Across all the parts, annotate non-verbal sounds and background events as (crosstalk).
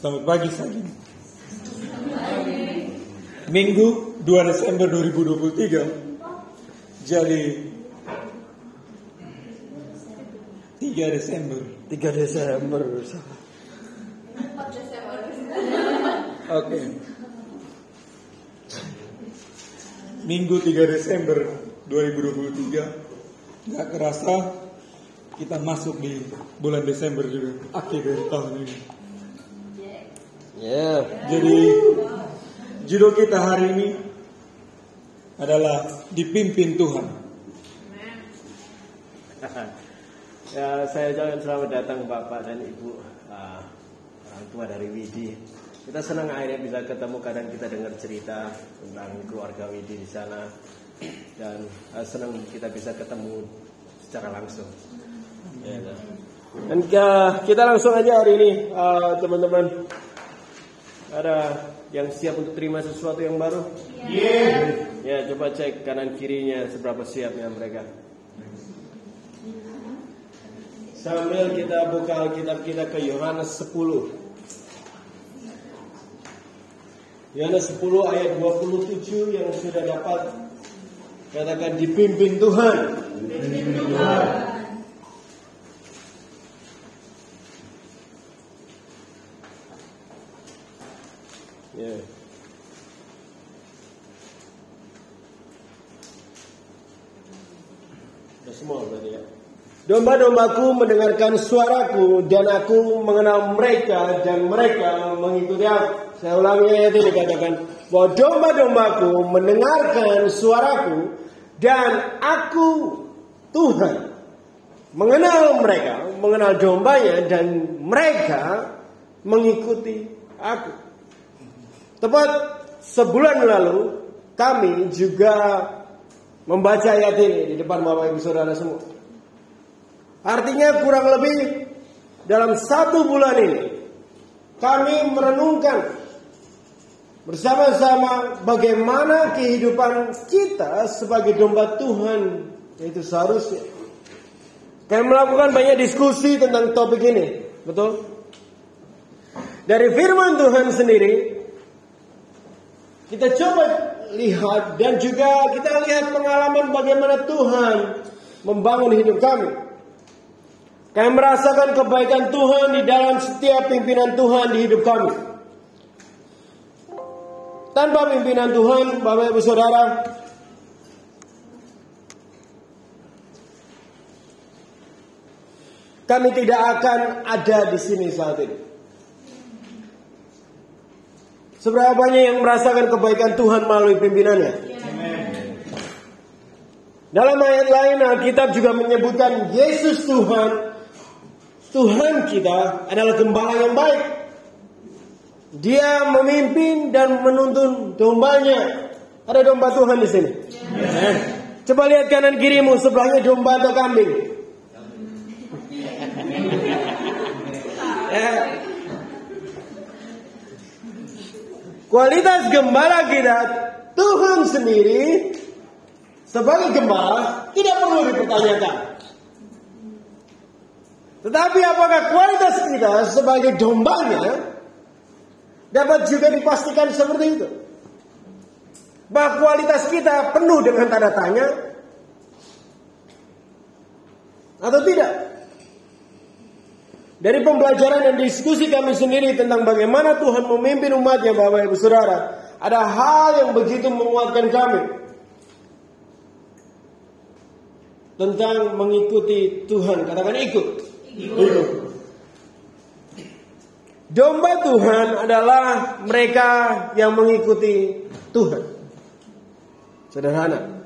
Selamat pagi Sagin. Minggu 2 Desember 2023. Jadi 3 Desember. 3 Desember. Oke. Minggu 3 Desember 2023. Gak kerasa kita masuk di bulan Desember juga. Akhir dari tahun ini. Ya. Jadi judul kita hari ini adalah dipimpin Tuhan. (laughs) ya, saya ucapkan selamat datang Bapak dan Ibu uh, orang tua dari Widi. Kita senang akhirnya bisa ketemu kadang kita dengar cerita tentang keluarga Widi di sana dan uh, senang kita bisa ketemu secara langsung. Ya, dan uh, kita langsung aja hari ini uh, teman-teman. Ada yang siap untuk terima sesuatu yang baru? Yeah. Ya, coba cek kanan kirinya seberapa siapnya mereka. Sambil kita buka Alkitab kita ke Yohanes 10. Yohanes 10 ayat 27 yang sudah dapat katakan dipimpin Tuhan. Dipimpin Tuhan. Ya. Sudah semua berarti ya. Domba-dombaku mendengarkan suaraku dan aku mengenal mereka dan mereka mengikuti aku. Saya ulangi ayat ini dikatakan bahwa domba-dombaku mendengarkan suaraku dan aku Tuhan mengenal mereka, mengenal dombanya dan mereka mengikuti aku. Tepat sebulan lalu kami juga membaca ayat ini di depan Bapak Ibu Saudara semua. Artinya kurang lebih dalam satu bulan ini kami merenungkan bersama-sama bagaimana kehidupan kita sebagai domba Tuhan itu seharusnya. Kami melakukan banyak diskusi tentang topik ini, betul? Dari firman Tuhan sendiri, kita coba lihat dan juga kita lihat pengalaman bagaimana Tuhan membangun hidup kami. Kami merasakan kebaikan Tuhan di dalam setiap pimpinan Tuhan di hidup kami. Tanpa pimpinan Tuhan, Bapak Ibu Saudara, kami tidak akan ada di sini saat ini. Seberapa banyak yang merasakan kebaikan Tuhan melalui pimpinannya? Dalam ayat lain Alkitab juga menyebutkan Yesus Tuhan Tuhan kita adalah gembala yang baik. Dia memimpin dan menuntun dombanya. Ada domba Tuhan di sini. Ya. Coba lihat kanan kirimu sebelahnya domba atau kambing. ya. Kualitas gembala kita Tuhan sendiri sebagai gembala tidak perlu dipertanyakan. Tetapi apakah kualitas kita sebagai dombanya dapat juga dipastikan seperti itu? Bahwa kualitas kita penuh dengan tanda tanya atau tidak? Dari pembelajaran dan diskusi kami sendiri tentang bagaimana Tuhan memimpin umatnya Bapak Ibu Saudara. Ada hal yang begitu menguatkan kami. Tentang mengikuti Tuhan. Katakan ikut. Domba Tuhan adalah mereka yang mengikuti Tuhan. Sederhana.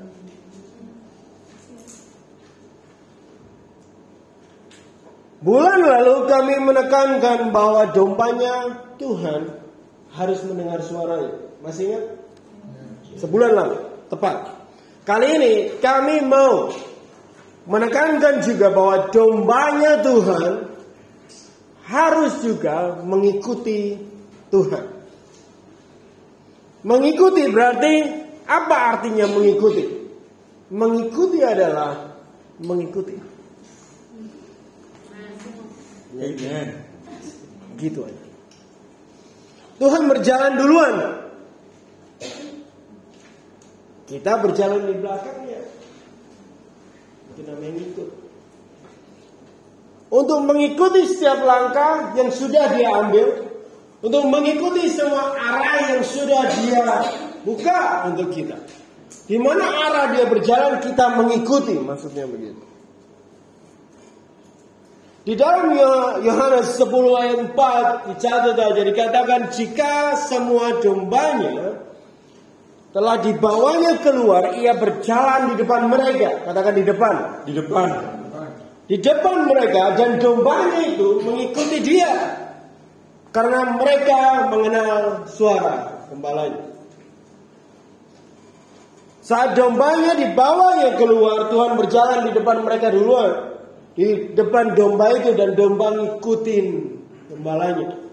Bulan lalu kami menekankan bahwa dombanya Tuhan harus mendengar suaranya. Masih ingat? Sebulan lalu, tepat. Kali ini kami mau menekankan juga bahwa dombanya Tuhan harus juga mengikuti Tuhan. Mengikuti berarti apa artinya mengikuti? Mengikuti adalah mengikuti. Amen. Gitu aja. Tuhan berjalan duluan. Kita berjalan di belakangnya. Itu namanya ikut. Untuk mengikuti setiap langkah yang sudah dia ambil, untuk mengikuti semua arah yang sudah dia buka untuk kita. Di mana arah dia berjalan kita mengikuti, maksudnya begitu. Di dalam Yohanes 10 ayat 4 dicatat aja dikatakan jika semua dombanya telah dibawanya keluar ia berjalan di depan mereka. Katakan di depan. Di depan. Di depan mereka dan dombanya itu mengikuti dia. Karena mereka mengenal suara gembalanya. Saat dombanya dibawanya keluar Tuhan berjalan di depan mereka duluan. Di depan domba itu dan domba ngikutin gembalanya.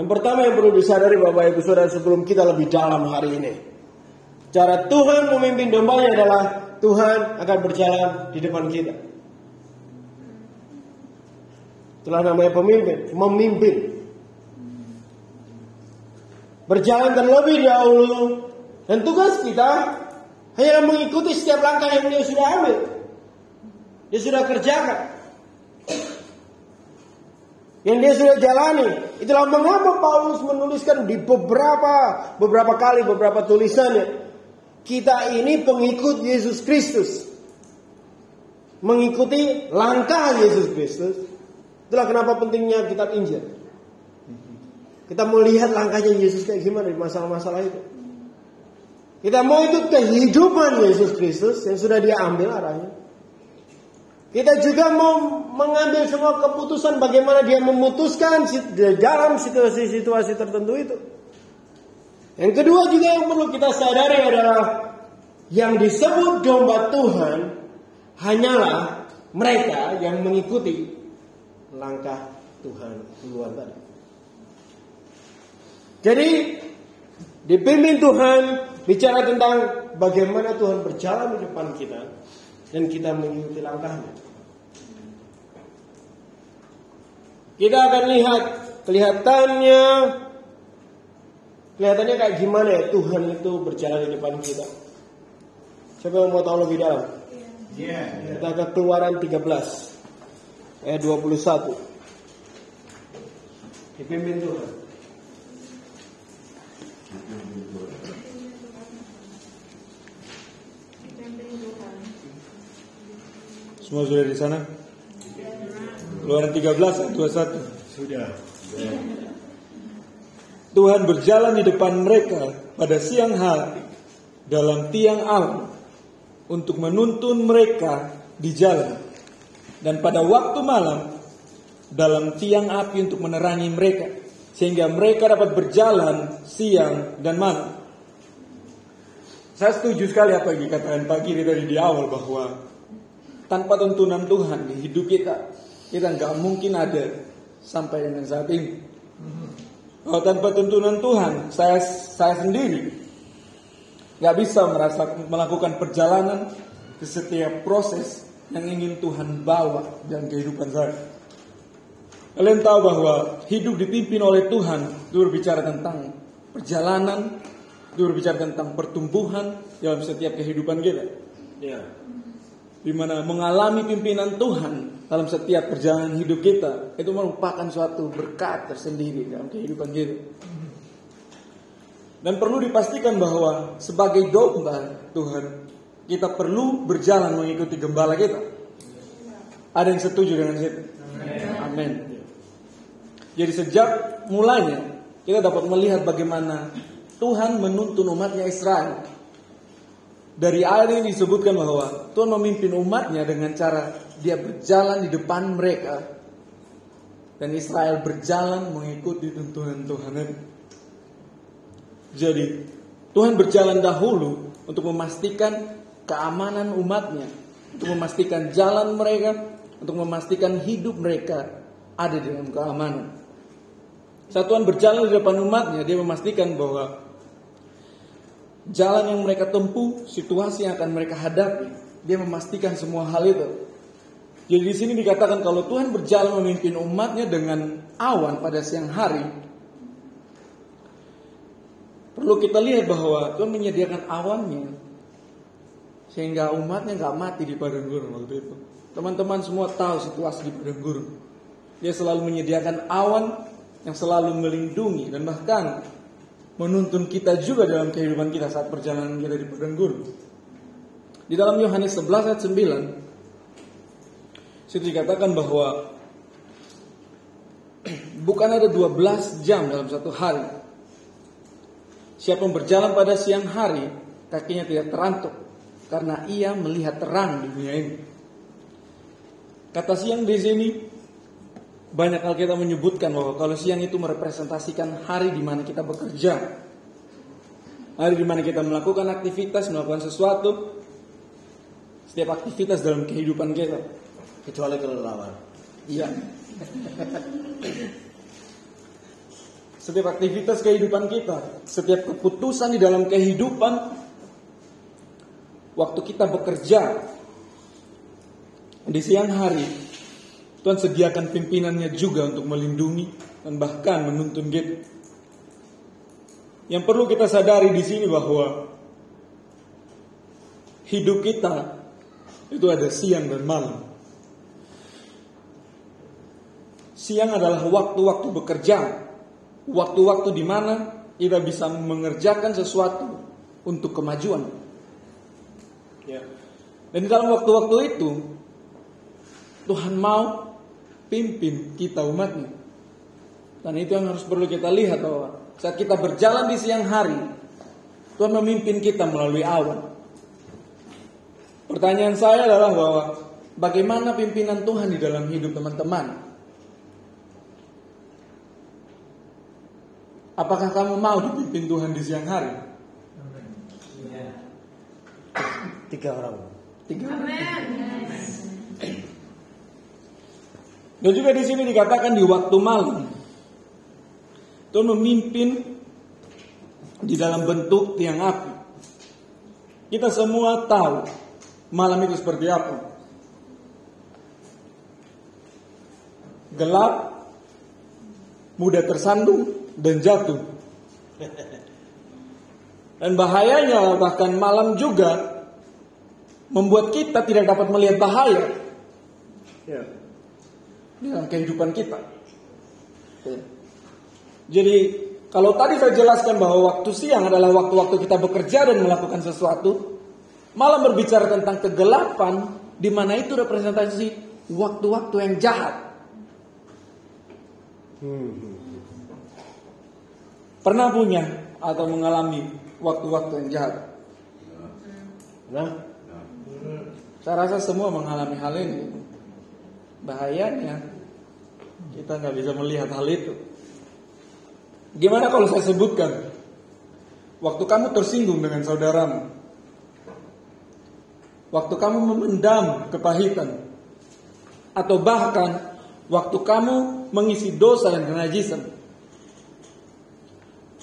Yang pertama yang perlu disadari Bapak Ibu Saudara sebelum kita lebih dalam hari ini. Cara Tuhan memimpin dombanya adalah Tuhan akan berjalan di depan kita. Itulah namanya pemimpin, memimpin. Berjalan terlebih dahulu dan tugas kita hanya mengikuti setiap langkah yang dia sudah ambil. Dia sudah kerjakan. Yang dia sudah jalani. Itulah mengapa Paulus menuliskan di beberapa beberapa kali beberapa tulisannya. Kita ini pengikut Yesus Kristus. Mengikuti langkah Yesus Kristus. Itulah kenapa pentingnya kitab Injil. Kita mau lihat langkahnya Yesus kayak gimana di masalah-masalah itu. Kita mau ikut kehidupan Yesus Kristus yang sudah dia ambil arahnya. Kita juga mau mengambil semua keputusan bagaimana dia memutuskan dalam situasi-situasi tertentu itu. Yang kedua juga yang perlu kita sadari adalah yang disebut domba Tuhan hanyalah mereka yang mengikuti langkah Tuhan duluan tadi. Jadi dipimpin Tuhan bicara tentang bagaimana Tuhan berjalan di depan kita dan kita mengikuti langkahnya. Kita akan lihat kelihatannya kelihatannya kayak gimana ya Tuhan itu berjalan di depan kita. Siapa yang mau tahu lebih dalam? Yeah, yeah. Kita ke keluaran 13 ayat 21. Dipimpin Tuhan. Semua sudah di sana? Keluaran 13 ayat 21. Sudah. Tuhan berjalan di depan mereka pada siang hari dalam tiang alam untuk menuntun mereka di jalan dan pada waktu malam dalam tiang api untuk menerangi mereka sehingga mereka dapat berjalan siang dan malam. Saya setuju sekali apa yang dikatakan pagi dari di awal bahwa tanpa tuntunan Tuhan di hidup kita, kita nggak mungkin ada sampai dengan saat ini. Oh, tanpa tuntunan Tuhan, saya saya sendiri nggak bisa merasa melakukan perjalanan ke setiap proses yang ingin Tuhan bawa dalam kehidupan saya. Kalian tahu bahwa hidup dipimpin oleh Tuhan itu berbicara tentang perjalanan, itu berbicara tentang pertumbuhan dalam setiap kehidupan kita. Ya di mana mengalami pimpinan Tuhan dalam setiap perjalanan hidup kita itu merupakan suatu berkat tersendiri dalam kehidupan kita. Dan perlu dipastikan bahwa sebagai domba Tuhan kita perlu berjalan mengikuti gembala kita. Ada yang setuju dengan itu? Amin. Jadi sejak mulanya kita dapat melihat bagaimana Tuhan menuntun umatnya Israel dari ayat ini disebutkan bahwa Tuhan memimpin umatnya dengan cara dia berjalan di depan mereka dan Israel berjalan mengikuti tuntunan Tuhan. Jadi Tuhan berjalan dahulu untuk memastikan keamanan umatnya, untuk memastikan jalan mereka, untuk memastikan hidup mereka ada dalam keamanan. Saat Tuhan berjalan di depan umatnya, dia memastikan bahwa jalan yang mereka tempuh, situasi yang akan mereka hadapi. Dia memastikan semua hal itu. Jadi di sini dikatakan kalau Tuhan berjalan memimpin umatnya dengan awan pada siang hari, perlu kita lihat bahwa Tuhan menyediakan awannya sehingga umatnya nggak mati di padang gurun waktu itu. Teman-teman semua tahu situasi di padang gurun. Dia selalu menyediakan awan yang selalu melindungi dan bahkan menuntun kita juga dalam kehidupan kita saat perjalanan kita di padang gurun. Di dalam Yohanes 11 ayat 9 situ dikatakan bahwa (clears throat) bukan ada 12 jam dalam satu hari. Siapa yang berjalan pada siang hari, kakinya tidak terantuk karena ia melihat terang di dunia ini. Kata siang di sini banyak hal kita menyebutkan bahwa kalau siang itu merepresentasikan hari di mana kita bekerja. Hari di mana kita melakukan aktivitas, melakukan sesuatu. Setiap aktivitas dalam kehidupan kita. Kecuali kelelawar. Iya. Setiap aktivitas kehidupan kita, setiap keputusan di dalam kehidupan, waktu kita bekerja di siang hari, Tuhan sediakan pimpinannya juga untuk melindungi dan bahkan menuntun kita. Yang perlu kita sadari di sini bahwa hidup kita itu ada siang dan malam. Siang adalah waktu-waktu bekerja, waktu-waktu di mana kita bisa mengerjakan sesuatu untuk kemajuan. Ya. Dan dalam waktu-waktu itu Tuhan mau pimpin kita umatnya. Dan itu yang harus perlu kita lihat bahwa saat kita berjalan di siang hari, Tuhan memimpin kita melalui awan. Pertanyaan saya adalah bahwa bagaimana pimpinan Tuhan di dalam hidup teman-teman? Apakah kamu mau dipimpin Tuhan di siang hari? Tiga orang. Tiga orang. Dan juga di sini dikatakan di waktu malam. Tuhan memimpin di dalam bentuk tiang api. Kita semua tahu malam itu seperti apa. Gelap, mudah tersandung dan jatuh. Dan bahayanya bahkan malam juga membuat kita tidak dapat melihat bahaya. Ya. Dalam kehidupan kita. Ya. Jadi kalau tadi saya jelaskan bahwa waktu siang adalah waktu-waktu kita bekerja dan melakukan sesuatu, malam berbicara tentang kegelapan, di mana itu representasi waktu-waktu yang jahat. Pernah punya atau mengalami waktu-waktu yang jahat? Nah, Saya rasa semua mengalami hal ini. Bahayanya. Kita nggak bisa melihat hal itu. Gimana kalau saya sebutkan? Waktu kamu tersinggung dengan saudaramu, waktu kamu memendam kepahitan, atau bahkan waktu kamu mengisi dosa dan kenajisan,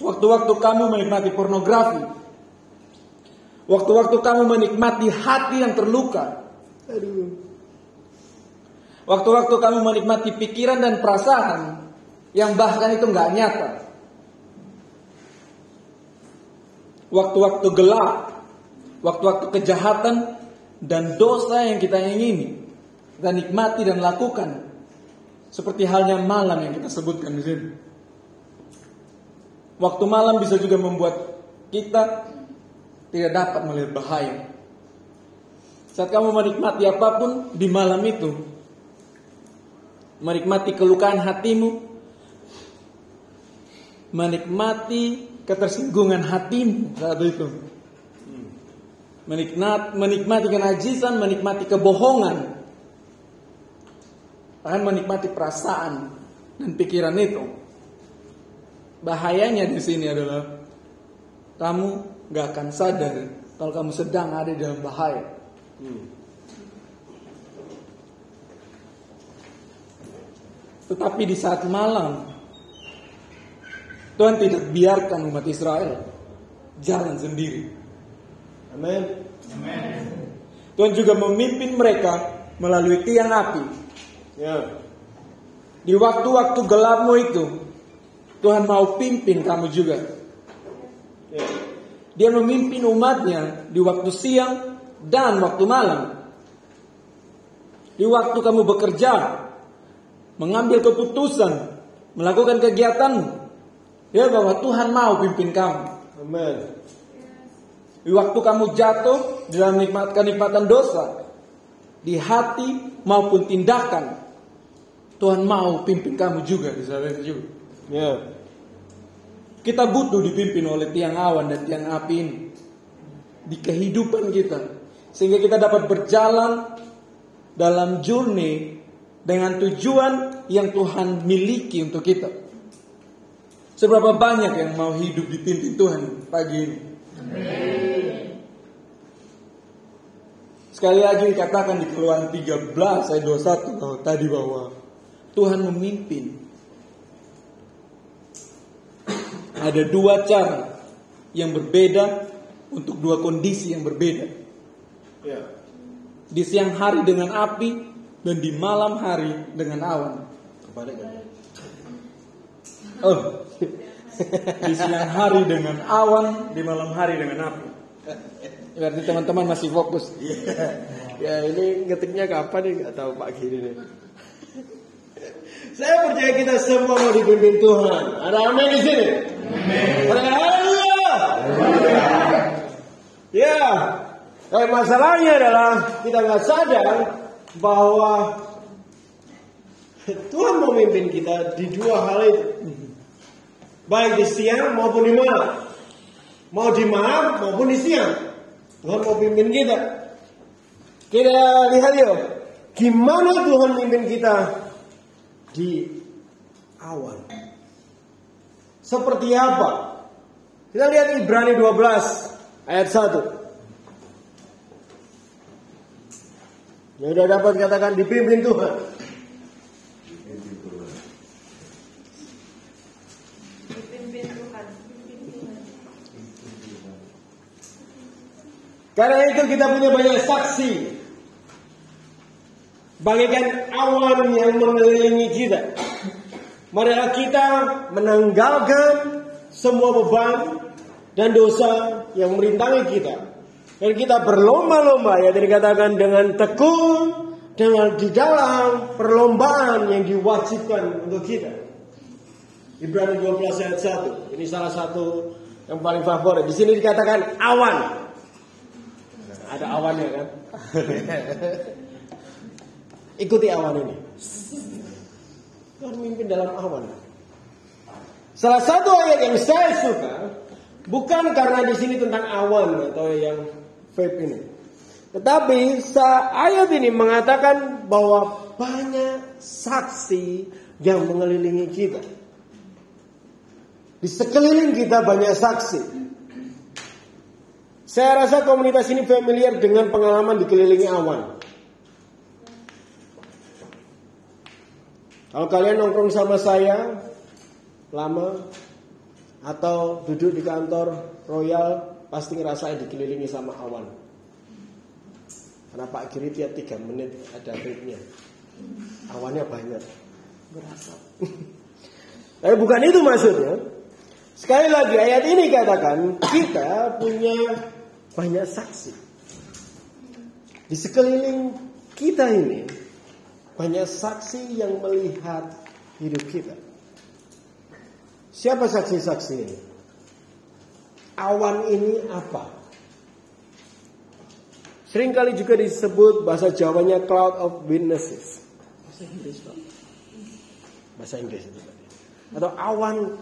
waktu-waktu kamu menikmati pornografi, waktu-waktu kamu menikmati hati yang terluka, waktu-waktu kamu menikmati pikiran dan perasaan yang bahkan itu nggak nyata. waktu-waktu gelap, waktu-waktu kejahatan dan dosa yang kita ingini, kita nikmati dan lakukan. Seperti halnya malam yang kita sebutkan di sini. Waktu malam bisa juga membuat kita tidak dapat melihat bahaya. Saat kamu menikmati apa pun di malam itu, menikmati kelukaan hatimu, menikmati ketersinggungan hatimu saat itu. Menikmat, menikmati kenajisan, menikmati kebohongan. Bahkan menikmati perasaan dan pikiran itu. Bahayanya di sini adalah kamu gak akan sadar kalau kamu sedang ada dalam bahaya. Tetapi di saat malam Tuhan tidak biarkan umat Israel jalan sendiri. amin. Tuhan juga memimpin mereka melalui tiang api. Ya. Di waktu-waktu gelapmu itu, Tuhan mau pimpin kamu juga. Dia memimpin umatnya di waktu siang dan waktu malam. Di waktu kamu bekerja, mengambil keputusan, melakukan kegiatan, ya bahwa Tuhan mau pimpin kamu. Amin. Di waktu kamu jatuh dalam nikmat kenikmatan dosa, di hati maupun tindakan, Tuhan mau pimpin kamu juga di sana juga. Ya. Kita butuh dipimpin oleh tiang awan dan tiang api ini di kehidupan kita, sehingga kita dapat berjalan dalam journey dengan tujuan yang Tuhan miliki untuk kita. Seberapa banyak yang mau hidup dipimpin Tuhan pagi ini? Sekali lagi dikatakan di keluaran 13 ayat 21 kalau tadi bahwa Tuhan memimpin. Ada dua cara yang berbeda untuk dua kondisi yang berbeda. Ya. Di siang hari dengan api dan di malam hari dengan awan. Kebalikan. Oh. (laughs) Di siang hari dengan awan, di malam hari dengan api. Berarti teman-teman masih fokus. (laughs) Ya ini ngetiknya kapan nih nggak tahu Pak Giri nih. Saya percaya kita semua mau dipimpin Tuhan. Ada amin di sini. Haleluya. Ya. Eh, masalahnya adalah kita nggak sadar bahwa Tuhan memimpin kita di dua hal itu. Baik di siang maupun di malam. Mau di malam maupun di siang. Tuhan mau pimpin kita. Kita lihat yuk. Gimana Tuhan pimpin kita di awan. Seperti apa? Kita lihat Ibrani 12 ayat 1. Yang sudah dapat katakan dipimpin Tuhan. Dipimpin Tuhan. Karena itu kita punya banyak saksi. Bagaikan awan yang mengelilingi kita. Marilah kita menanggalkan semua beban dan dosa yang merintangi kita. Dan kita berlomba-lomba ya dikatakan dengan tekun dengan di dalam perlombaan yang diwajibkan untuk kita. Ibrani 12 ayat 1. Ini salah satu yang paling favorit. Di sini dikatakan awan. Ada awannya kan? (laughs) Ikuti awan ini. Tuhan memimpin dalam awan. Salah satu ayat yang saya suka bukan karena di sini tentang awan atau yang vape ini. Tetapi ayat ini mengatakan bahwa banyak saksi yang mengelilingi kita. Di sekeliling kita banyak saksi. Saya rasa komunitas ini familiar dengan pengalaman dikelilingi awan. Kalau kalian nongkrong sama saya lama atau duduk di kantor Royal pasti ngerasain dikelilingi sama awan. Karena Pak tiap tiga menit ada vape-nya. Awannya banyak. Berasap. (laughs) Tapi bukan itu maksudnya. Sekali lagi ayat ini katakan kita punya banyak saksi. Di sekeliling kita ini banyak saksi yang melihat hidup kita. Siapa saksi-saksi ini? Awan ini apa? Seringkali juga disebut bahasa Jawanya cloud of witnesses. Bahasa Inggris, Pak. Bahasa Inggris itu tadi. Atau awan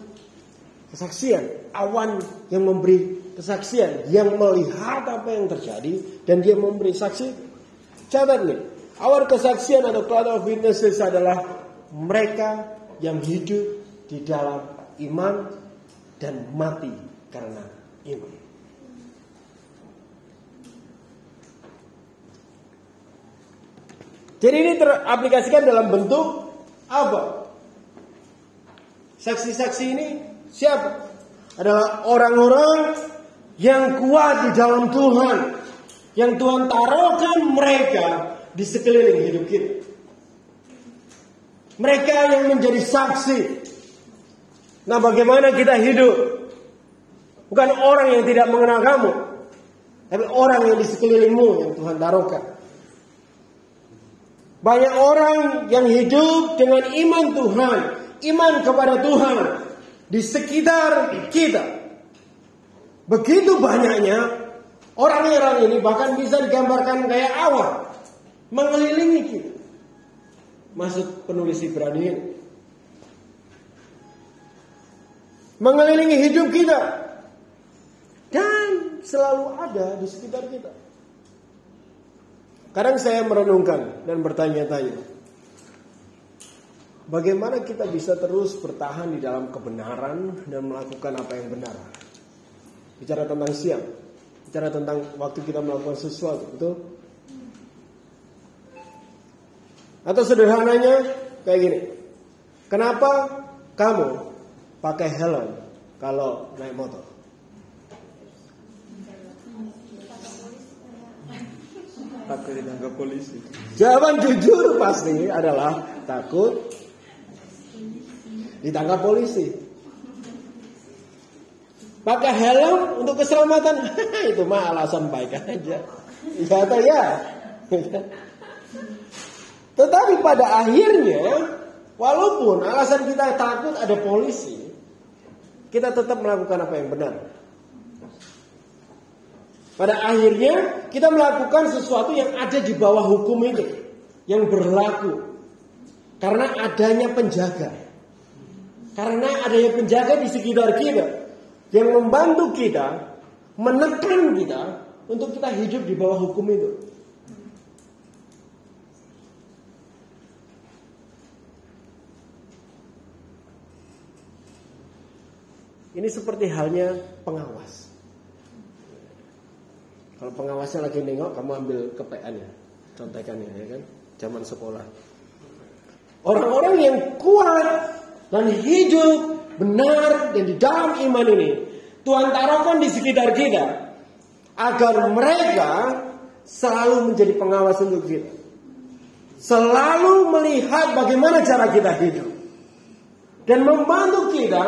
kesaksian, awan yang memberi kesaksian, yang melihat apa yang terjadi dan dia memberi saksi. Catat nih, awan kesaksian atau cloud of witnesses adalah mereka yang hidup di dalam iman dan mati karena Jadi ini teraplikasikan dalam bentuk apa? Saksi-saksi ini siapa? Adalah orang-orang yang kuat di dalam Tuhan. Yang Tuhan taruhkan mereka di sekeliling hidup kita. Mereka yang menjadi saksi. Nah bagaimana kita hidup? Bukan orang yang tidak mengenal kamu. Tapi orang yang di sekelilingmu yang Tuhan taruhkan. Banyak orang yang hidup dengan iman Tuhan. Iman kepada Tuhan. Di sekitar kita. Begitu banyaknya orang-orang ini bahkan bisa digambarkan kayak awan. Mengelilingi kita. Maksud penulis Ibrani. Mengelilingi hidup kita. Dan selalu ada di sekitar kita. Kadang saya merenungkan dan bertanya-tanya. Bagaimana kita bisa terus bertahan di dalam kebenaran dan melakukan apa yang benar? Bicara tentang siang, bicara tentang waktu kita melakukan sesuatu, betul? Atau sederhananya kayak gini. Kenapa kamu pakai helm kalau naik motor? Takut ditangkap polisi. Jawaban jujur pasti adalah takut ditangkap polisi. Pakai helm untuk keselamatan (laughs) itu mah alasan baik aja. Ya atau (laughs) ya. Tetapi pada akhirnya walaupun alasan kita takut ada polisi, kita tetap melakukan apa yang benar. Pada akhirnya kita melakukan sesuatu yang ada di bawah hukum itu. Yang berlaku. Karena adanya penjaga. Karena adanya penjaga di sekitar kita. Yang membantu kita. Menekan kita. Untuk kita hidup di bawah hukum itu. Ini seperti halnya pengawas. Kalau pengawasnya lagi nengok, kamu ambil kepeannya, contekannya ya kan, zaman sekolah. Orang-orang yang kuat dan hidup benar dan di dalam iman ini, Tuhan taruhkan di sekitar kita agar mereka selalu menjadi pengawas untuk kita. Selalu melihat bagaimana cara kita hidup dan membantu kita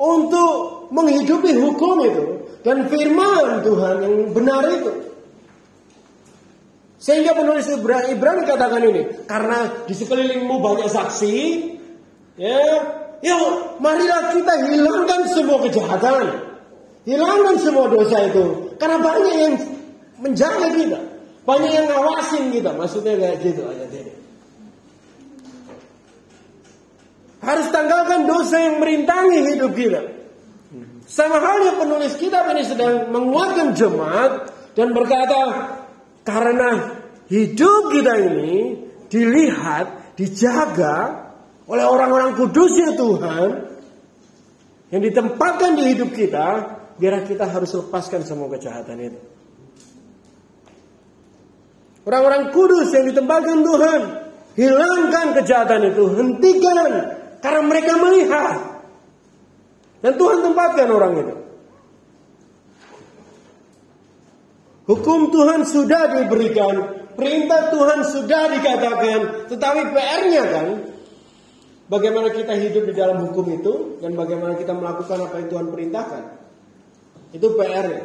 untuk menghidupi hukum itu dan firman Tuhan yang benar itu. Sehingga penulis Ibrani, Ibrani katakan ini, karena di sekelilingmu banyak saksi, ya, yuk marilah kita hilangkan semua kejahatan, hilangkan semua dosa itu, karena banyak yang menjaga kita, banyak yang ngawasin kita, maksudnya kayak gitu ayat ini. Harus tanggalkan dosa yang merintangi hidup kita. Sama halnya penulis kitab ini sedang menguatkan jemaat dan berkata, karena hidup kita ini dilihat, dijaga oleh orang-orang kudusnya Tuhan yang ditempatkan di hidup kita, biar kita harus lepaskan semua kejahatan itu. Orang-orang kudus yang ditempatkan Tuhan, hilangkan kejahatan itu, hentikan karena mereka melihat dan Tuhan tempatkan orang itu. Hukum Tuhan sudah diberikan, perintah Tuhan sudah dikatakan, tetapi PR-nya kan bagaimana kita hidup di dalam hukum itu dan bagaimana kita melakukan apa yang Tuhan perintahkan. Itu PR-nya.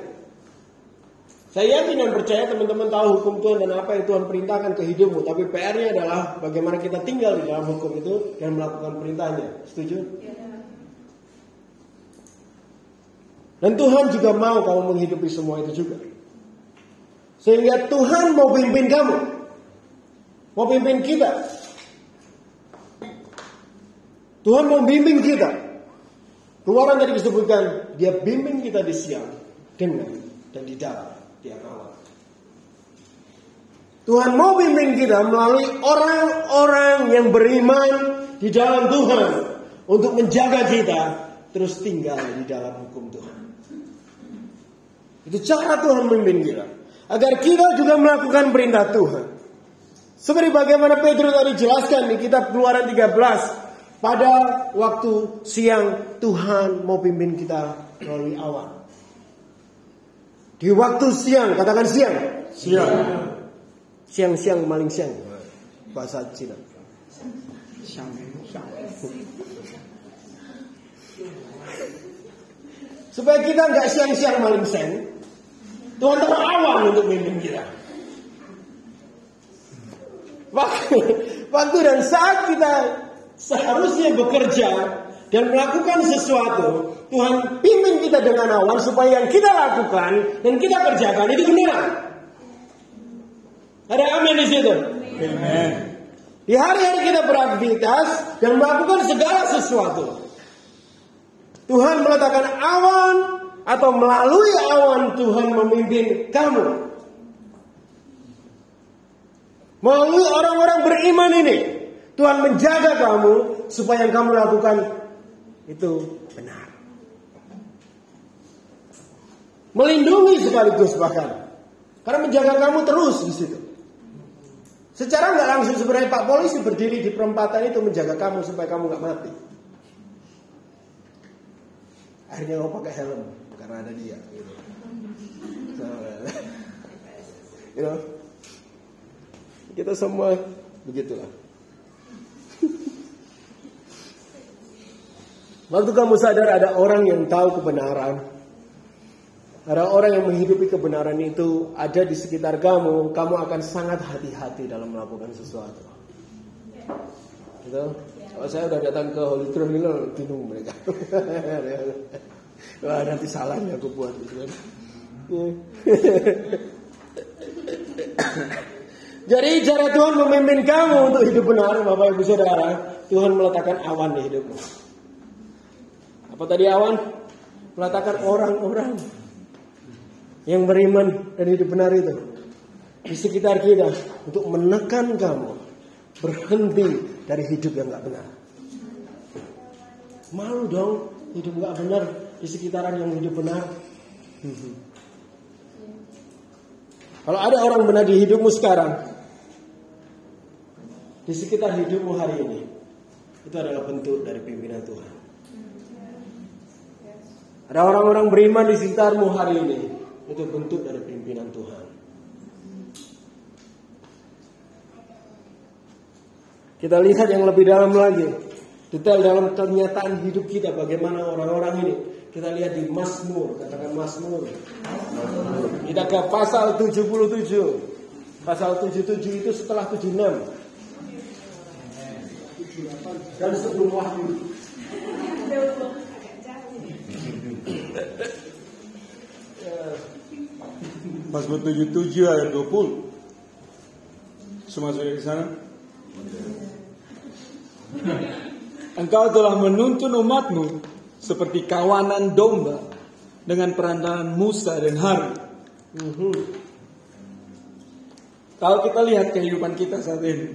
Saya yakin dan percaya teman-teman tahu hukum Tuhan dan apa yang Tuhan perintahkan ke hidupmu. Tapi PR-nya adalah bagaimana kita tinggal di dalam hukum itu dan melakukan perintahnya. Setuju? Dan Tuhan juga mau kamu menghidupi semua itu juga. Sehingga Tuhan mau pimpin kamu. Mau pimpin kita. Tuhan mau bimbing kita. Keluaran tadi disebutkan, dia bimbing kita di siang, dengan dan di dalam tiap awal. Tuhan mau bimbing kita melalui orang-orang yang beriman di dalam Tuhan untuk menjaga kita terus tinggal di dalam hukum Tuhan. Itu cara Tuhan memimpin kita. Agar kita juga melakukan perintah Tuhan. Seperti bagaimana Petrus tadi jelaskan di kitab Keluaran 13. Pada waktu siang Tuhan mau pimpin kita melalui awan. Di waktu siang, katakan siang. Siang. Siang-siang maling siang. Bahasa Cina. Supaya kita nggak siang-siang maling sen. Tuhan taruh awan untuk memimpin kita. Waktu, waktu dan saat kita seharusnya bekerja dan melakukan sesuatu, Tuhan pimpin kita dengan awan supaya yang kita lakukan dan kita kerjakan itu benar. Ada amin di situ. Amen. Di hari-hari kita beraktivitas dan melakukan segala sesuatu. Tuhan meletakkan awan atau melalui awan Tuhan memimpin kamu. Melalui orang-orang beriman ini, Tuhan menjaga kamu supaya yang kamu lakukan itu benar. Melindungi sekaligus bahkan. Karena menjaga kamu terus di situ. Secara nggak langsung sebenarnya Pak Polisi berdiri di perempatan itu menjaga kamu supaya kamu nggak mati. Akhirnya kamu pakai helm karena ada dia. Gitu. (laughs) You know, kita semua begitulah. (laughs) Waktu kamu sadar ada orang yang tahu kebenaran, ada orang yang menghidupi kebenaran itu ada di sekitar kamu, kamu akan sangat hati-hati dalam melakukan sesuatu. Gitu? Kalau saya udah datang ke Holy Trinity, bingung mereka. (laughs) Wah, nanti salahnya aku buat gitu kan. (coughs) Jadi cara Tuhan memimpin kamu untuk hidup benar, Bapak Ibu Saudara, Tuhan meletakkan awan di hidupmu. Apa tadi awan? Meletakkan orang-orang yang beriman dan hidup benar itu di sekitar kita untuk menekan kamu berhenti dari hidup yang nggak benar. Malu dong hidup nggak benar di sekitaran yang hidup benar. Kalau ada orang benar di hidupmu sekarang, di sekitar hidupmu hari ini, itu adalah bentuk dari pimpinan Tuhan. Ada orang-orang beriman di sekitarmu hari ini, itu bentuk dari pimpinan Tuhan. Kita lihat yang lebih dalam lagi. Detail dalam kenyataan hidup kita bagaimana orang-orang ini. Kita lihat di Mazmur, katakan Mazmur. Kita ke pasal 77. Pasal 77 itu setelah 76. Dan sebelum Wahyu. Mazmur 77 ayat 20. Semua sudah di sana? Engkau telah menuntun umatmu seperti kawanan domba dengan perantaraan Musa dan Harun. Mhm. Kalau kita lihat kehidupan kita saat ini,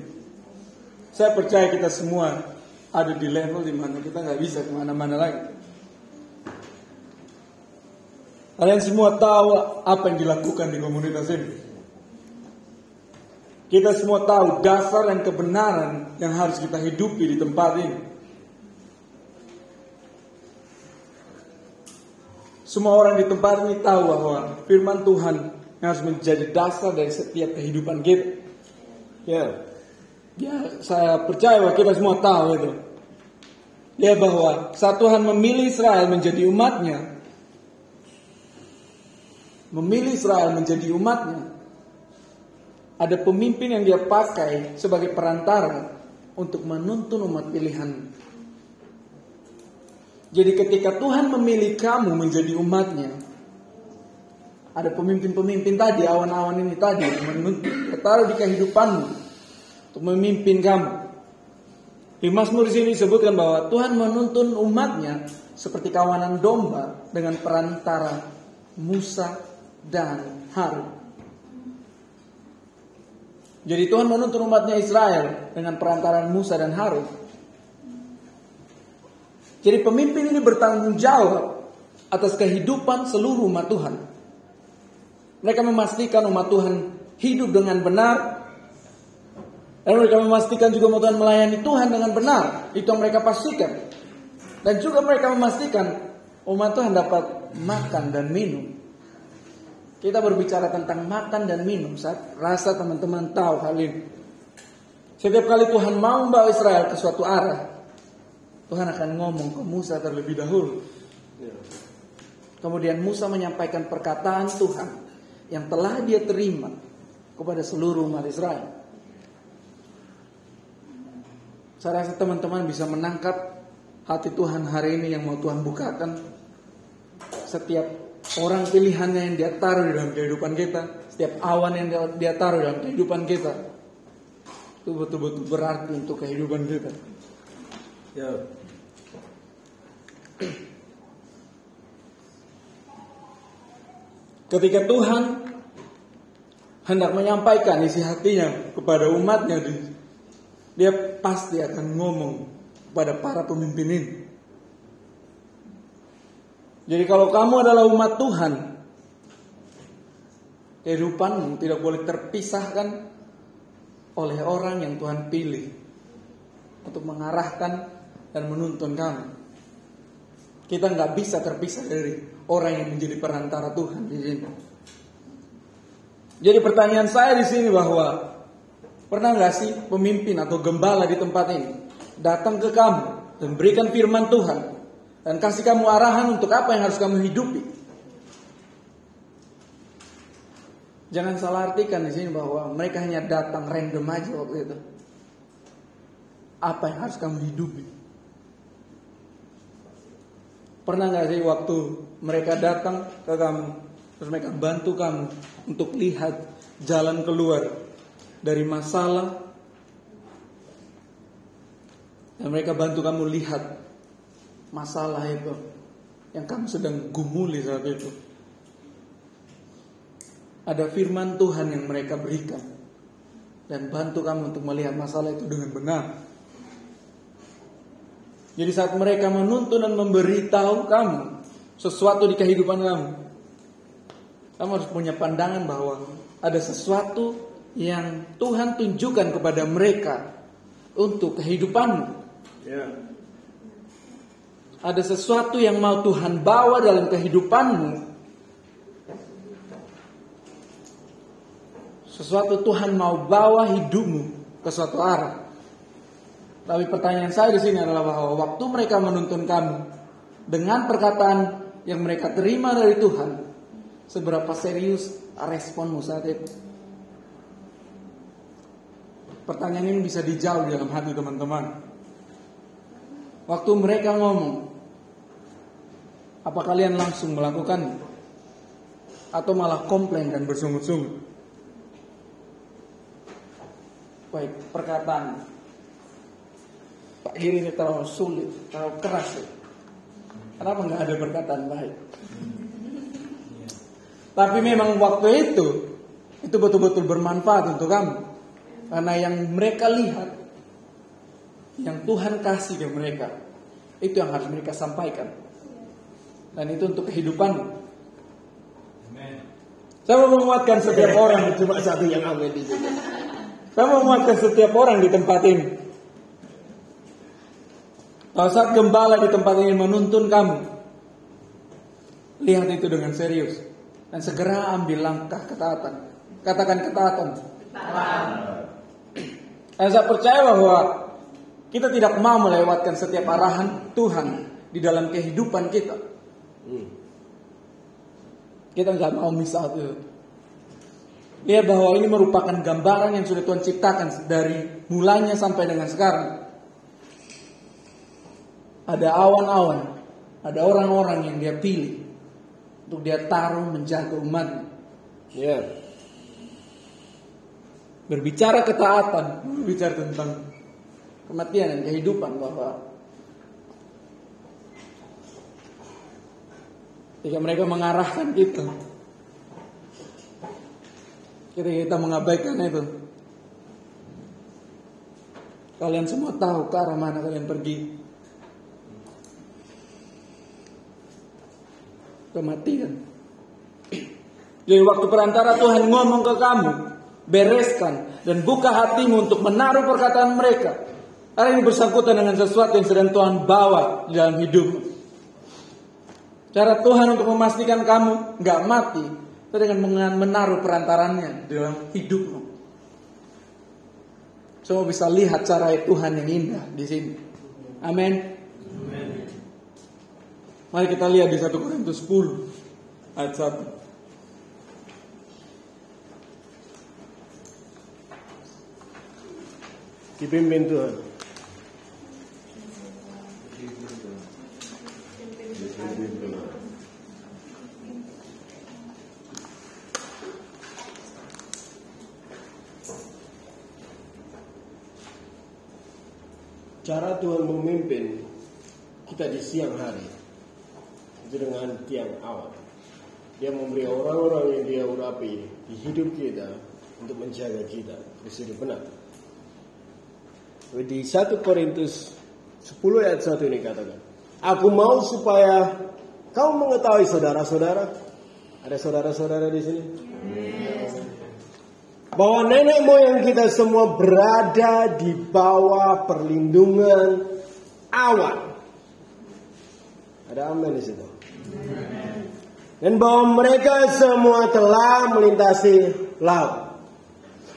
saya percaya kita semua ada di level di mana kita nggak bisa ke mana-mana lagi. Kalian semua tahu apa yang dilakukan di komunitas ini. Kita semua tahu dasar dan kebenaran yang harus kita hidupi di tempat ini. Semua orang di tempat ini tahu bahwa firman Tuhan yang harus menjadi dasar dari setiap kehidupan kita. Ya. Ya, saya percaya bahwa kita semua tahu itu. Ya bahwa saat Tuhan memilih Israel menjadi umatnya, memilih Israel menjadi umatnya, ada pemimpin yang dia pakai sebagai perantara untuk menuntun umat pilihan. Jadi ketika Tuhan memilih kamu menjadi umatnya, ada pemimpin-pemimpin tadi, awan-awan ini tadi, menuntun, taruh di kehidupanmu untuk memimpin kamu. Di Mazmur sini disebutkan bahwa Tuhan menuntun umatnya seperti kawanan domba dengan perantara Musa dan Harun. Jadi Tuhan menuntun umatnya Israel dengan perantaran Musa dan Harun. Jadi pemimpin ini bertanggung jawab atas kehidupan seluruh umat Tuhan. Mereka memastikan umat Tuhan hidup dengan benar. Dan mereka memastikan juga umat Tuhan melayani Tuhan dengan benar. Itu yang mereka pastikan. Dan juga mereka memastikan umat Tuhan dapat makan dan minum. Kita berbicara tentang makan dan minum. Saya rasa teman-teman tahu hal ini. Setiap kali Tuhan mau membawa Israel ke suatu arah, Tuhan akan ngomong ke Musa terlebih dahulu. Kemudian Musa menyampaikan perkataan Tuhan yang telah dia terima kepada seluruh umat Israel. Saya rasa teman-teman bisa menangkap hati Tuhan hari ini yang mau Tuhan bukakan. Setiap orang pilihannya yang dia taruh di dalam kehidupan kita, setiap awan yang dia- dia taruh dalam kehidupan kita, itu betul-betul berarti untuk kehidupan kita. Ya. Ketika Tuhan hendak menyampaikan isi hatinya kepada umatnya, dia pasti akan ngomong kepada para pemimpin ini. Jadi kalau kamu adalah umat Tuhan, kehidupanmu tidak boleh terpisahkan oleh orang yang Tuhan pilih untuk mengarahkan dan menuntun kamu. Kita nggak bisa terpisah dari orang yang menjadi perantara Tuhan di sini. Jadi pertanyaan saya di sini bahwa pernah nggak sih pemimpin atau gembala di tempat ini datang ke kamu dan berikan firman Tuhan dan kasih kamu arahan untuk apa yang harus kamu hidupi? Jangan salah artikan di sini bahwa mereka hanya datang random aja waktu itu. Apa yang harus kamu hidupi? Pernah nggak sih waktu mereka datang ke kamu, terus mereka bantu kamu untuk lihat jalan keluar dari masalah, dan mereka bantu kamu lihat masalah itu yang kamu sedang gumuli saat itu. Ada firman Tuhan yang mereka berikan dan bantu kamu untuk melihat masalah itu dengan benar. Jadi saat mereka menuntun dan memberitahu kamu sesuatu di kehidupan kamu, kamu harus punya pandangan bahwa ada sesuatu yang Tuhan tunjukkan kepada mereka untuk kehidupanmu. Ya. Ada sesuatu yang mau Tuhan bawa dalam kehidupanmu. Sesuatu Tuhan mau bawa hidupmu ke suatu arah. Tapi pertanyaan saya di sini adalah bahwa waktu mereka menuntun kamu dengan perkataan yang mereka terima dari Tuhan, seberapa serius responmu saat itu? Pertanyaan ini bisa dijawab dalam hati teman-teman. Waktu mereka ngomong, apa kalian langsung melakukan atau malah komplain dan bersungut-sungut? Baik, perkataan Ini terlalu sulit, terlalu keras. Ya. Kenapa nggak ada perkataan baik? Tapi memang waktu itu itu betul-betul bermanfaat untuk kamu, karena yang mereka lihat, yang Tuhan kasih ke mereka, itu yang harus mereka sampaikan, dan itu untuk kehidupan. Saya mau menguatkan setiap orang, Cuma satu yang amin di sini. saya mau menguatkan setiap orang di tempat ini. Saat gembala di tempat ini menuntun kamu, lihat itu dengan serius dan segera ambil langkah ketaatan. Katakan ketaatan. Dan saya percaya bahwa kita tidak mau melewatkan setiap arahan Tuhan di dalam kehidupan kita. Kita nggak mau misal itu. Lihat bahwa ini merupakan gambaran yang sudah Tuhan ciptakan dari mulanya sampai dengan sekarang. Ada awan-awan, ada orang-orang yang dia pilih untuk dia taruh menjaga umat. Ya. Berbicara ketaatan, berbicara tentang kematian dan kehidupan bahwa ketika mereka mengarahkan kita, ketika kita mengabaikan itu, kalian semua tahu ke arah mana kalian pergi. Kematian. Jadi waktu perantara Tuhan ngomong ke kamu, bereskan dan buka hatimu untuk menaruh perkataan mereka. Karena ini bersangkutan dengan sesuatu yang sedang Tuhan bawa di dalam hidupmu. Cara Tuhan untuk memastikan kamu nggak mati, itu dengan menaruh perantarannya di dalam hidupmu. Semua bisa lihat cara Tuhan yang indah di sini. Amin. Mari kita lihat di 1 Korintus 10 ayat 1. Dipimpin Tuhan. Cara Tuhan memimpin kita di siang hari dengan tiang awan. Dia memberi orang-orang yang dia urapi di hidup kita untuk menjaga kita hidup benar. Di 1 Korintus 10 ayat 1 ini katakan, Aku mau supaya kau mengetahui saudara-saudara. Ada saudara-saudara di sini? Bahwa nenek moyang kita semua berada di bawah perlindungan awan. Ada amin di situ. Dan bahwa mereka semua telah melintasi laut.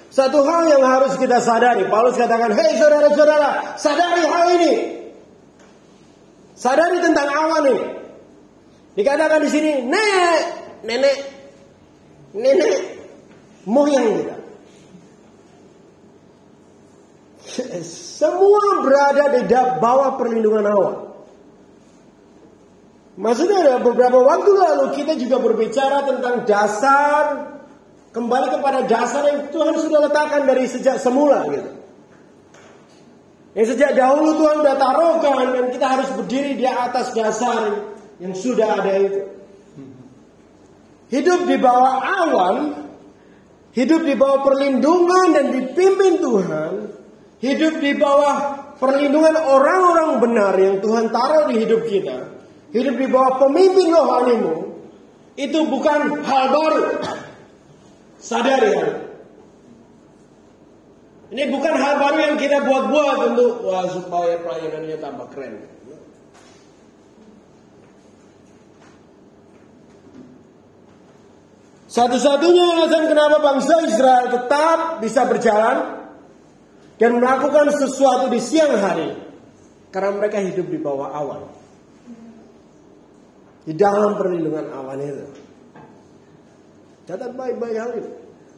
Satu hal yang harus kita sadari, Paulus katakan, "Hei saudara-saudara, sadari hal ini. Sadari tentang awan ini." Dikatakan di sini, "Nenek, nenek, nenek moyang kita." (laughs) Semua berada di bawah perlindungan awan. Maksudnya beberapa waktu lalu kita juga berbicara tentang dasar kembali kepada dasar yang Tuhan sudah letakkan dari sejak semula gitu. Yang sejak dahulu Tuhan sudah taruhkan dan kita harus berdiri di atas dasar yang sudah ada itu. Hidup di bawah awan, hidup di bawah perlindungan dan dipimpin Tuhan, hidup di bawah perlindungan orang-orang benar yang Tuhan taruh di hidup kita, hidup di bawah pemimpin rohanimu, itu bukan hal baru. Sadar ya. Ini bukan hal baru yang kita buat-buat untuk wah supaya pelayanannya tambah keren. Satu-satunya alasan kenapa bangsa Israel tetap bisa berjalan dan melakukan sesuatu di siang hari karena mereka hidup di bawah awan. Di dalam perlindungan awan itu. Catat baik-baik hal itu.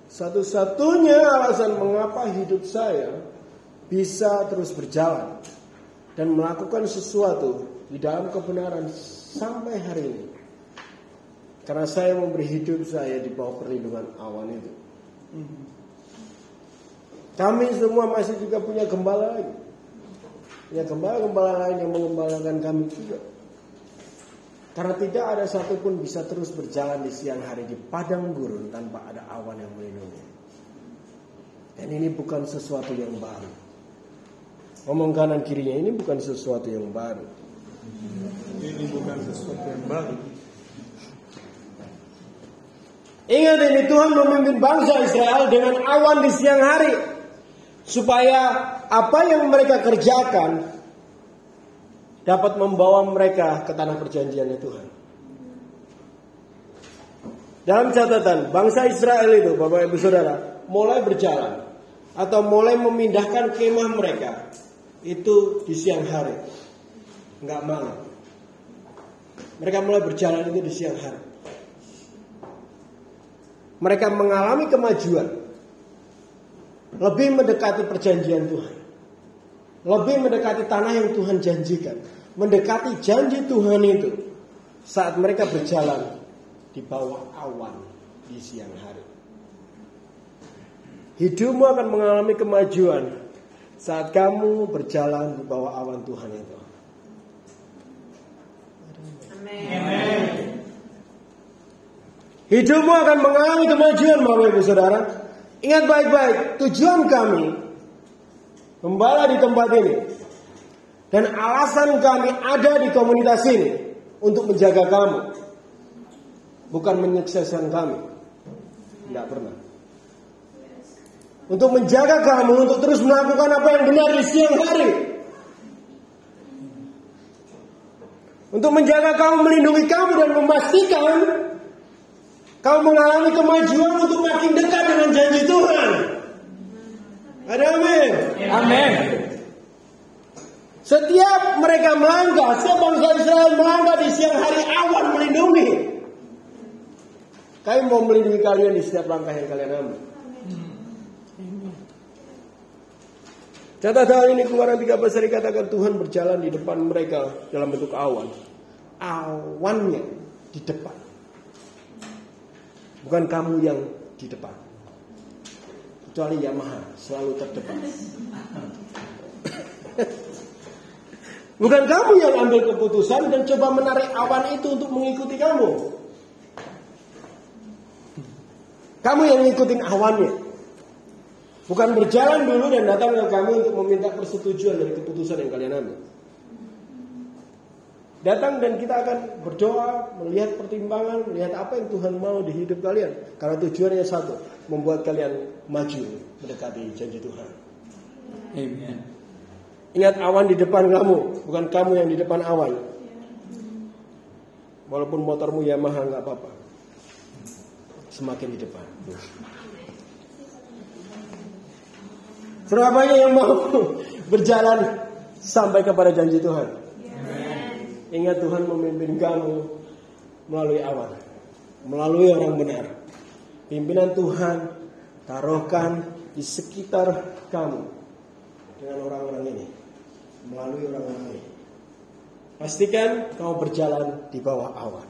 Satu-satunya alasan mengapa hidup saya bisa terus berjalan dan melakukan sesuatu di dalam kebenaran sampai hari ini. Karena saya memberi hidup saya di bawah perlindungan awan itu. Kami semua masih juga punya gembala lagi. Punya gembala-gembala lain yang mengembalakan kami juga. Karena tidak ada satupun bisa terus berjalan di siang hari di padang gurun tanpa ada awan yang melindungi. Dan ini bukan sesuatu yang baru. Ngomong kanan kirinya ini bukan sesuatu yang baru. Ini bukan sesuatu yang baru. Ingat ini Tuhan memimpin bangsa Israel dengan awan di siang hari. Supaya apa yang mereka kerjakan dapat membawa mereka ke tanah perjanjiannya Tuhan. Dalam catatan, bangsa Israel itu, Bapak Ibu Saudara, mulai berjalan atau mulai memindahkan kemah mereka itu di siang hari, nggak malam. Mereka mulai berjalan itu di siang hari. Mereka mengalami kemajuan, lebih mendekati perjanjian Tuhan, lebih mendekati tanah yang Tuhan janjikan, mendekati janji Tuhan itu saat mereka berjalan di bawah awan di siang hari. Hidupmu akan mengalami kemajuan saat kamu berjalan di bawah awan Tuhan itu. Amin. Hidupmu akan mengalami kemajuan Bapak Ibu Saudara. Ingat baik-baik, tujuan kami membala di tempat ini dan alasan kami ada di komunitas ini untuk menjaga kamu. Bukan menyukseskan kami. Tidak pernah. Untuk menjaga kamu untuk terus melakukan apa yang benar di siang hari. Untuk menjaga kamu, melindungi kamu dan memastikan kamu mengalami kemajuan untuk makin dekat dengan janji Tuhan. Ada amin. Amin. Setiap mereka melangkah, setiap bangsa Israel melangkah di siang hari awan melindungi. Kami mau melindungi kalian di setiap langkah yang kalian ambil. Catat hal ini keluaran 13 hari katakan Tuhan berjalan di depan mereka dalam bentuk awan. Awannya di depan. Bukan kamu yang di depan. Kecuali Yamaha selalu terdepan. Bukan kamu yang ambil keputusan dan coba menarik awan itu untuk mengikuti kamu. Kamu yang ngikutin awannya. Bukan berjalan dulu dan datang ke kami untuk meminta persetujuan dari keputusan yang kalian ambil. Datang dan kita akan berdoa, melihat pertimbangan, melihat apa yang Tuhan mau di hidup kalian. Karena tujuannya satu, membuat kalian maju mendekati janji Tuhan. Amen. Ingat awan di depan kamu, bukan kamu yang di depan awan. Walaupun motormu Yamaha nggak apa-apa. Semakin di depan. Berapa banyak yang mau (laughs) berjalan sampai kepada janji Tuhan? Ingat Tuhan memimpin kamu melalui awan, melalui orang benar. Pimpinan Tuhan taruhkan di sekitar kamu dengan orang-orang ini, melalui orang-orang ini. Pastikan kamu berjalan di bawah awan.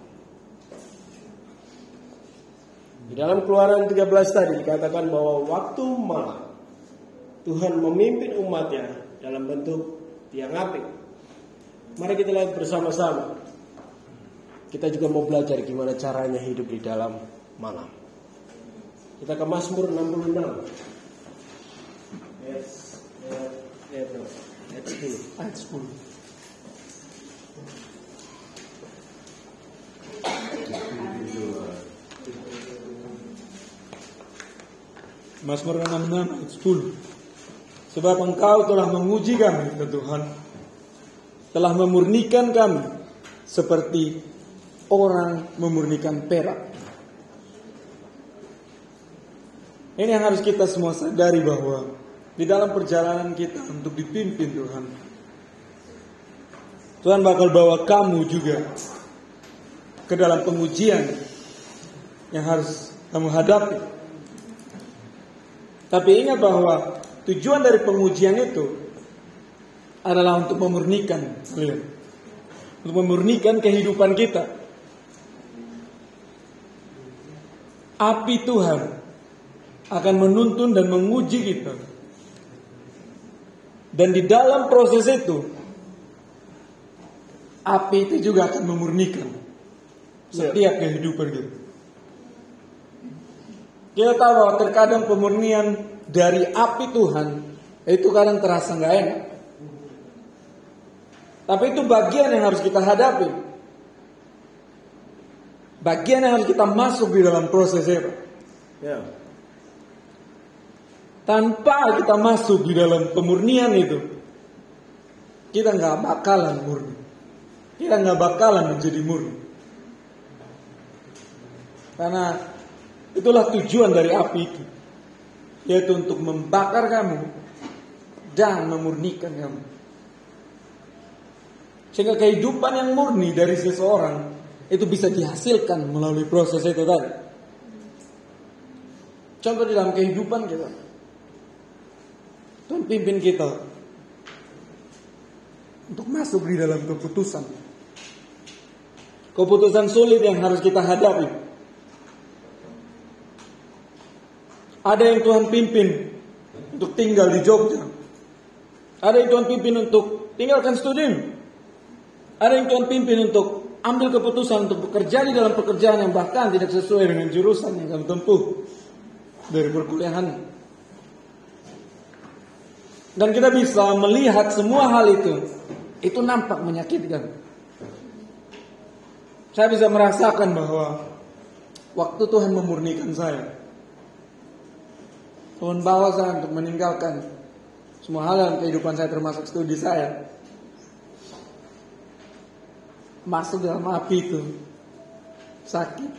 Di dalam keluaran 13 tadi dikatakan bahwa waktu malam Tuhan memimpin umatnya dalam bentuk tiang api. Mari kita lihat bersama-sama. Kita juga mau belajar gimana caranya hidup di dalam malam. Kita ke Mazmur 66. Yes, yes, yes, no. Ayat 10. Ayat 10. Mazmur 66 ayat 10. Sebab engkau telah menguji kami, ya Tuhan. Telah memurnikan kami seperti orang memurnikan perak. Ini yang harus kita semua sadari bahwa di dalam perjalanan kita untuk dipimpin Tuhan. Tuhan bakal bawa kamu juga ke dalam pengujian yang harus kamu hadapi. Tapi ingat bahwa tujuan dari pengujian itu adalah untuk memurnikan kalian. Untuk memurnikan kehidupan kita. Api Tuhan akan menuntun dan menguji kita. Dan di dalam proses itu api itu juga akan memurnikan setiap kehidupan kita. Kita tahu bahwa terkadang pemurnian dari api Tuhan itu kadang terasa nggak enak. Tapi itu bagian yang harus kita hadapi. Bagian yang harus kita masuk di dalam proses itu. Ya. Tanpa kita masuk di dalam pemurnian itu, kita nggak bakalan murni. Kita nggak bakalan menjadi murni. Karena itulah tujuan dari api itu, yaitu untuk membakar kamu dan memurnikan kamu. Sehingga kehidupan yang murni dari seseorang itu bisa dihasilkan melalui proses itu tadi. Contoh di dalam kehidupan kita. Tuhan pimpin kita untuk masuk di dalam keputusan. Keputusan sulit yang harus kita hadapi. Ada yang Tuhan pimpin untuk tinggal di Jogja. Ada yang Tuhan pimpin untuk tinggalkan studium. Ada yang Tuhan pimpin untuk ambil keputusan untuk bekerja di dalam pekerjaan yang bahkan tidak sesuai dengan jurusan yang kamu tempuh dari perkuliahan. Dan kita bisa melihat semua hal itu. Itu nampak menyakitkan. Saya bisa merasakan bahwa waktu Tuhan memurnikan saya. Tuhan bawa saya untuk meninggalkan semua hal dalam kehidupan saya termasuk studi saya. Masuk dalam api itu. Sakit.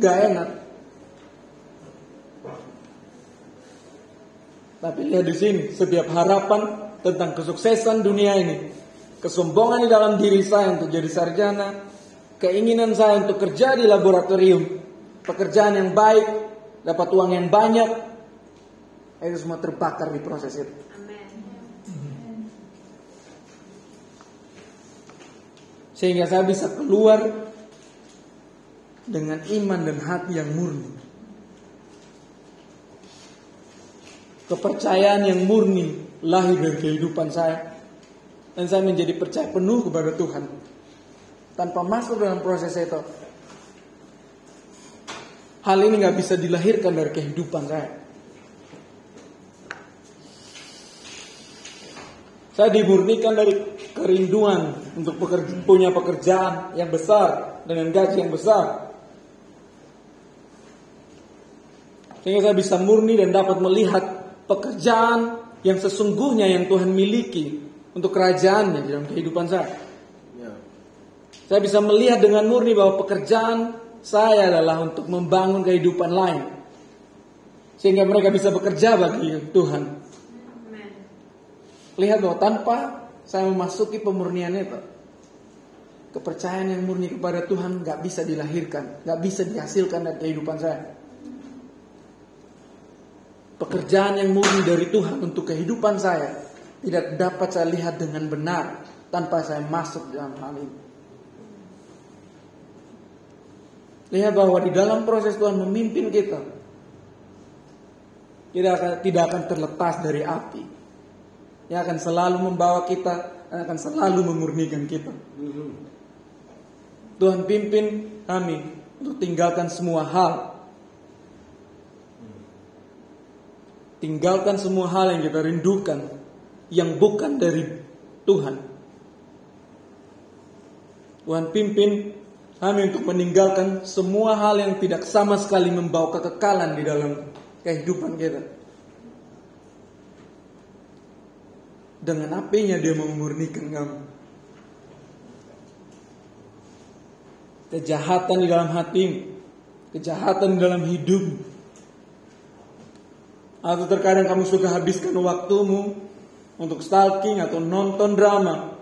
Gak enak. Tapi lihat di sini, setiap harapan tentang kesuksesan dunia ini. Kesombongan di dalam diri saya untuk jadi sarjana, keinginan saya untuk kerja di laboratorium, pekerjaan yang baik, dapat uang yang banyak, itu semua terbakar di proses itu. Sehingga saya bisa keluar dengan iman dan hati yang murni. Kepercayaan yang murni lahir dari kehidupan saya. Dan saya menjadi percaya penuh kepada Tuhan. Tanpa masuk dalam proses itu. Hal ini nggak bisa dilahirkan dari kehidupan saya. Saya dimurnikan dari kerinduan untuk pekerja, punya pekerjaan yang besar dengan gaji yang besar. Sehingga saya bisa murni dan dapat melihat pekerjaan yang sesungguhnya yang Tuhan miliki untuk kerajaannya di dalam kehidupan saya. Ya. Saya bisa melihat dengan murni bahwa pekerjaan saya adalah untuk membangun kehidupan lain. Sehingga mereka bisa bekerja bagi Tuhan. Amin. Lihat bahwa tanpa saya memasuki pemurnian itu, kepercayaan yang murni kepada Tuhan nggak bisa dilahirkan, nggak bisa dihasilkan dari kehidupan saya. Pekerjaan yang murni dari Tuhan untuk kehidupan saya tidak dapat saya lihat dengan benar tanpa saya masuk dalam hal ini. Lihat bahwa di dalam proses Tuhan memimpin kita, tidak akan, tidak akan terlepas dari api yang akan selalu membawa kita dan akan selalu memurnikan kita. Tuhan pimpin kami untuk tinggalkan semua hal. Tinggalkan semua hal yang kita rindukan yang bukan dari Tuhan. Tuhan pimpin kami untuk meninggalkan semua hal yang tidak sama sekali membawa kekekalan di dalam kehidupan kita. Dengan apinya dia memurnikan kamu. Kejahatan di dalam hatimu, kejahatan di dalam hidup. Atau terkadang kamu suka habiskan waktumu untuk stalking atau nonton drama.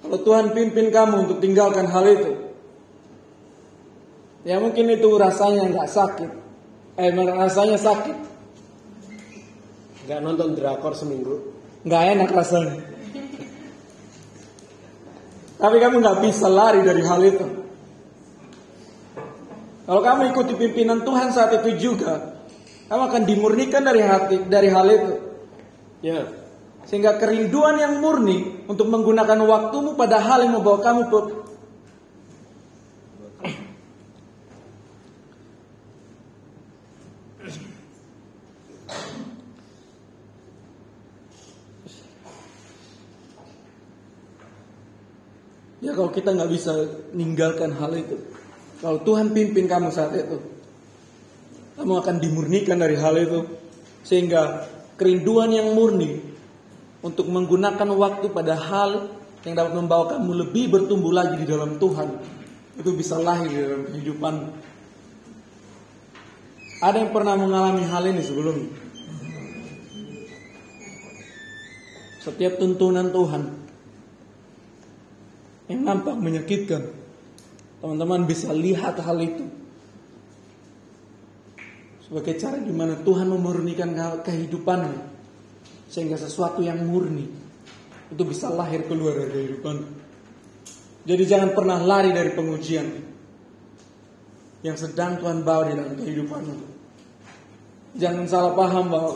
Kalau Tuhan pimpin kamu untuk tinggalkan hal itu, ya mungkin itu rasanya nggak sakit, eh rasanya sakit, Gak nonton drakor seminggu. nggak enak rasanya. Tapi kamu nggak bisa lari dari hal itu. Kalau kamu ikuti pimpinan Tuhan saat itu juga, kamu akan dimurnikan dari hati dari hal itu. Ya. Sehingga kerinduan yang murni untuk menggunakan waktumu pada hal yang membawa kamu ke Ya kalau kita nggak bisa meninggalkan hal itu, kalau Tuhan pimpin kamu saat itu, kamu akan dimurnikan dari hal itu, sehingga kerinduan yang murni untuk menggunakan waktu pada hal yang dapat membawa kamu lebih bertumbuh lagi di dalam Tuhan, itu bisa lahir di dalam kehidupan. Ada yang pernah mengalami hal ini sebelumnya? Setiap tuntunan Tuhan yang nampak menyakitkan. Teman-teman bisa lihat hal itu. Sebagai cara di mana Tuhan memurnikan kehidupanmu. Sehingga sesuatu yang murni itu bisa lahir keluar dari kehidupan. Jadi jangan pernah lari dari pengujian yang sedang Tuhan bawa di dalam kehidupanmu. Jangan salah paham bahwa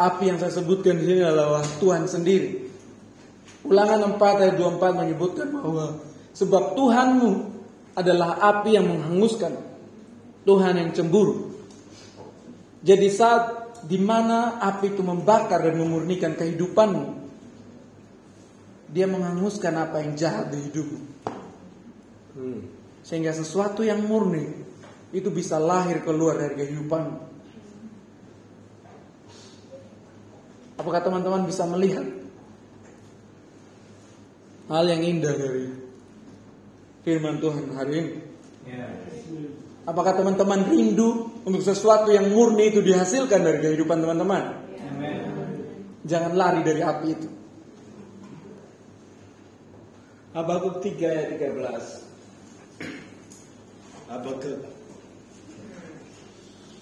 api yang saya sebutkan di sini adalah Tuhan sendiri. Ulangan 4 ayat 24 menyebutkan bahwa sebab Tuhanmu adalah api yang menghanguskan. Tuhan yang cemburu. Jadi saat di mana api itu membakar dan memurnikan kehidupanmu, dia menghanguskan apa yang jahat di hidupmu. Hmm. Sehingga sesuatu yang murni itu bisa lahir keluar dari kehidupanmu. Apakah teman-teman bisa melihat hal yang indah dari firman Tuhan hari ini? Apakah teman-teman rindu untuk sesuatu yang murni itu dihasilkan dari kehidupan teman-teman? Jangan lari dari api itu. Habakuk 3 ayat 13. Habakuk.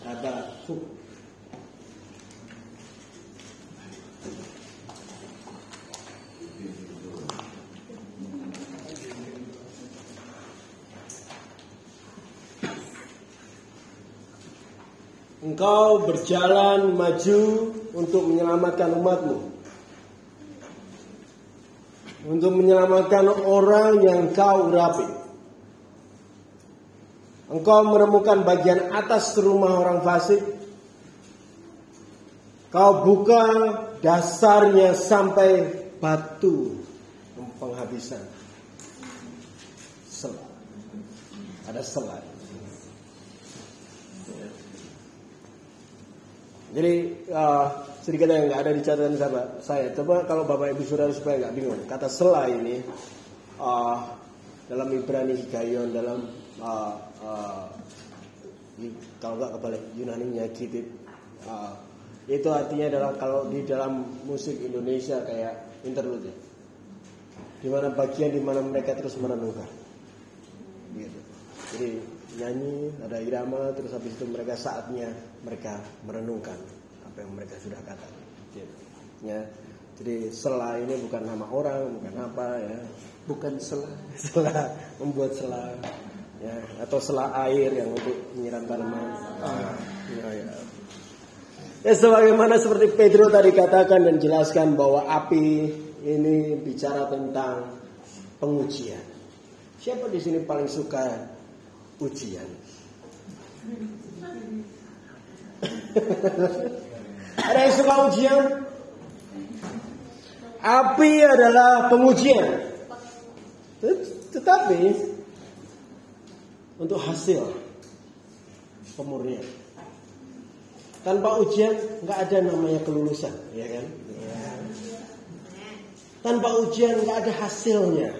Habakuk. Engkau berjalan maju untuk menyelamatkan umatmu. Untuk menyelamatkan orang yang kau urapi. Engkau menemukan bagian atas rumah orang fasik. Kau buka dasarnya sampai batu penghabisan. Sel. Ada selai. Jadi uh, sedikit yang nggak ada di catatan saya, saya. Coba kalau bapak ibu saudara supaya nggak bingung. Kata selai ini uh, dalam Ibrani Hikayon dalam uh, uh, kalau nggak kebalik Yunani nya uh, itu artinya adalah kalau di dalam musik Indonesia kayak interlude di mana bagian di mana mereka terus merenungkan gitu. jadi nyanyi ada irama terus habis itu mereka saatnya mereka merenungkan apa yang mereka sudah katakan. Ya. Jadi sela ini bukan nama orang bukan apa ya. Bukan sela. (laughs) sela membuat sela ya. Atau sela air yang untuk menyiram tanaman. Ah, ya, ya. ya sebagaimana seperti Pedro tadi katakan dan jelaskan bahwa api ini bicara tentang pengujian. Siapa di sini paling suka ujian (coughs) ada yang suka ujian api adalah pengujian tetapi untuk hasil pemurnian. Tanpa ujian nggak ada namanya kelulusan, ya kan? Tanpa ujian nggak ada hasilnya.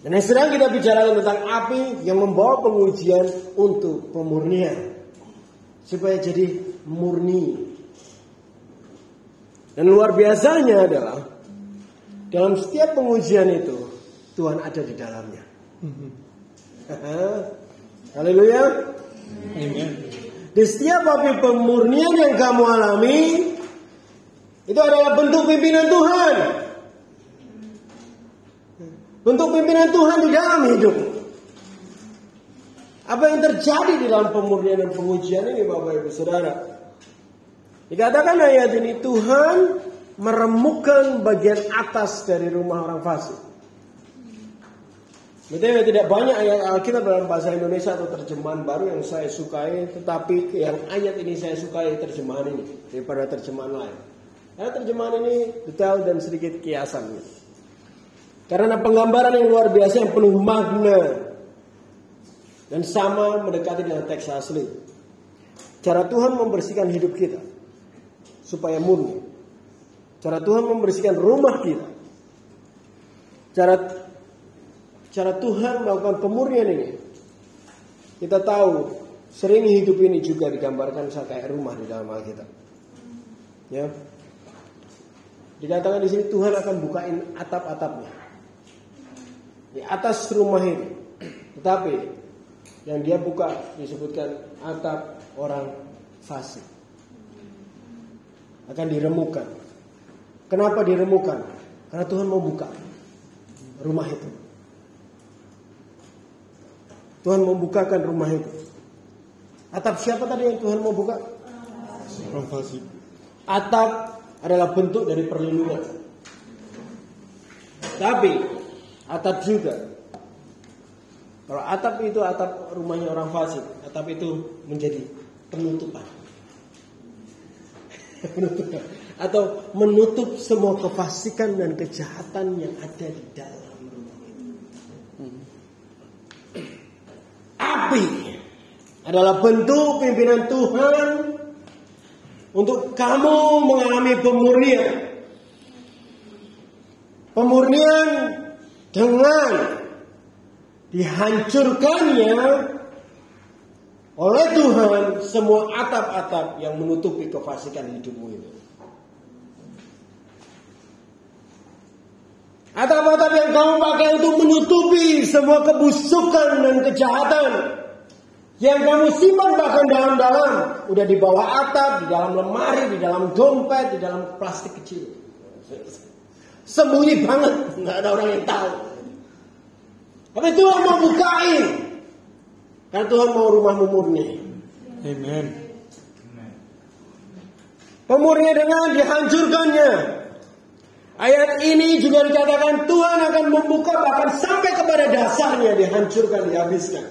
Dan yang sedang kita bicarakan tentang api yang membawa pengujian untuk pemurnian. Supaya jadi murni. Dan luar biasanya adalah dalam setiap pengujian itu Tuhan ada di dalamnya. (laughs) Haleluya. Di setiap api pemurnian yang kamu alami itu adalah bentuk pimpinan Tuhan. Bentuk pimpinan Tuhan di dalam hidup. Apa yang terjadi di dalam pemurnian dan pengujian ini Bapak Ibu Saudara? Dikatakan ayat ini Tuhan meremukkan bagian atas dari rumah orang fasik. Betul tidak banyak ayat Alkitab dalam bahasa Indonesia atau terjemahan baru yang saya sukai, tetapi yang ayat ini saya sukai terjemahan ini daripada terjemahan lain. Karena terjemahan ini detail dan sedikit kiasan. Karena penggambaran yang luar biasa yang penuh makna dan sama mendekati dengan teks asli. Cara Tuhan membersihkan hidup kita supaya murni. Cara Tuhan membersihkan rumah kita. Cara cara Tuhan melakukan pemurnian ini. Kita tahu sering hidup ini juga digambarkan kayak rumah di dalam Alkitab. Ya. Dikatakan di sini Tuhan akan bukain atap-atapnya. Di atas rumah ini. Tetapi yang dia buka disebutkan atap orang fasik. Akan diremukan. Kenapa diremukan? Karena Tuhan mau buka rumah itu. Tuhan membukakan rumah itu. Atap siapa tadi yang Tuhan mau buka? Orang fasik. Atap adalah bentuk dari perlindungan. Tapi atap juga. Kalau atap itu atap rumahnya orang fasik, atap itu menjadi (laughs) penutupan. Atau menutup semua kefasikan dan kejahatan yang ada di dalam rumah. Api adalah bentuk pimpinan Tuhan untuk kamu mengalami pemurnian. Pemurnian dengan dihancurkannya oleh Tuhan semua atap-atap yang menutupi kefasikan hidupmu itu. Atap-atap yang kamu pakai untuk menutupi semua kebusukan dan kejahatan yang kamu simpan bahkan dalam-dalam, udah di bawah atap, di dalam lemari, di dalam dompet, di dalam plastik kecil. Sembunyi banget, nggak ada orang yang tahu. Tapi Tuhan mau bukain, karena Tuhan mau rumahmu murni. Amen. Pemurni dengan dihancurkannya. Ayat ini juga dikatakan Tuhan akan membuka bahkan sampai kepada dasarnya dihancurkan, dihabiskan.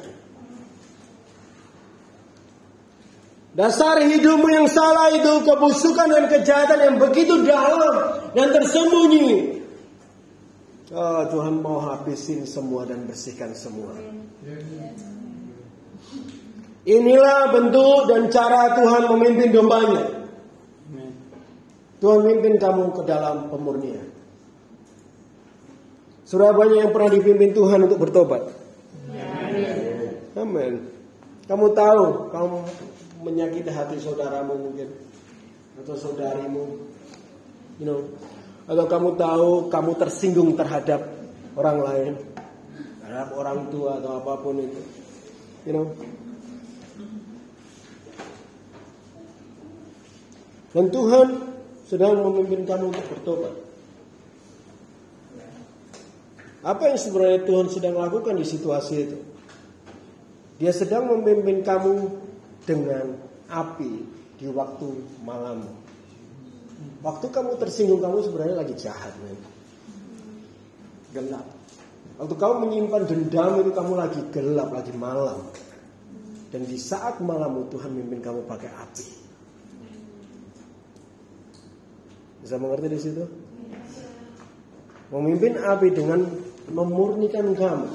Dasar hidupmu yang salah itu kebusukan dan kejahatan yang begitu dalam dan tersembunyi. Oh, Tuhan mau habisin semua dan bersihkan semua. Inilah bentuk dan cara Tuhan memimpin dombanya. Tuhan mimpin kamu ke dalam pemurnian. Surah banyak yang pernah dipimpin Tuhan untuk bertobat. Amin. Kamu tahu kamu menyakiti hati saudaramu mungkin atau saudarimu, you know, atau kamu tahu kamu tersinggung terhadap orang lain, terhadap orang tua atau apa pun itu, you know. Dan Tuhan sedang memimpin kamu untuk bertobat. Apa yang sebenarnya Tuhan sedang lakukan di situasi itu? Dia sedang memimpin kamu dengan api di waktu malam. Waktu kamu tersinggung kamu sebenarnya lagi jahat, men. Gelap. Waktu kamu menyimpan dendam itu kamu lagi gelap, lagi malam. Dan di saat malam Tuhan memimpin kamu pakai api. Bisa mengerti di situ? Memimpin api dengan memurnikan kamu.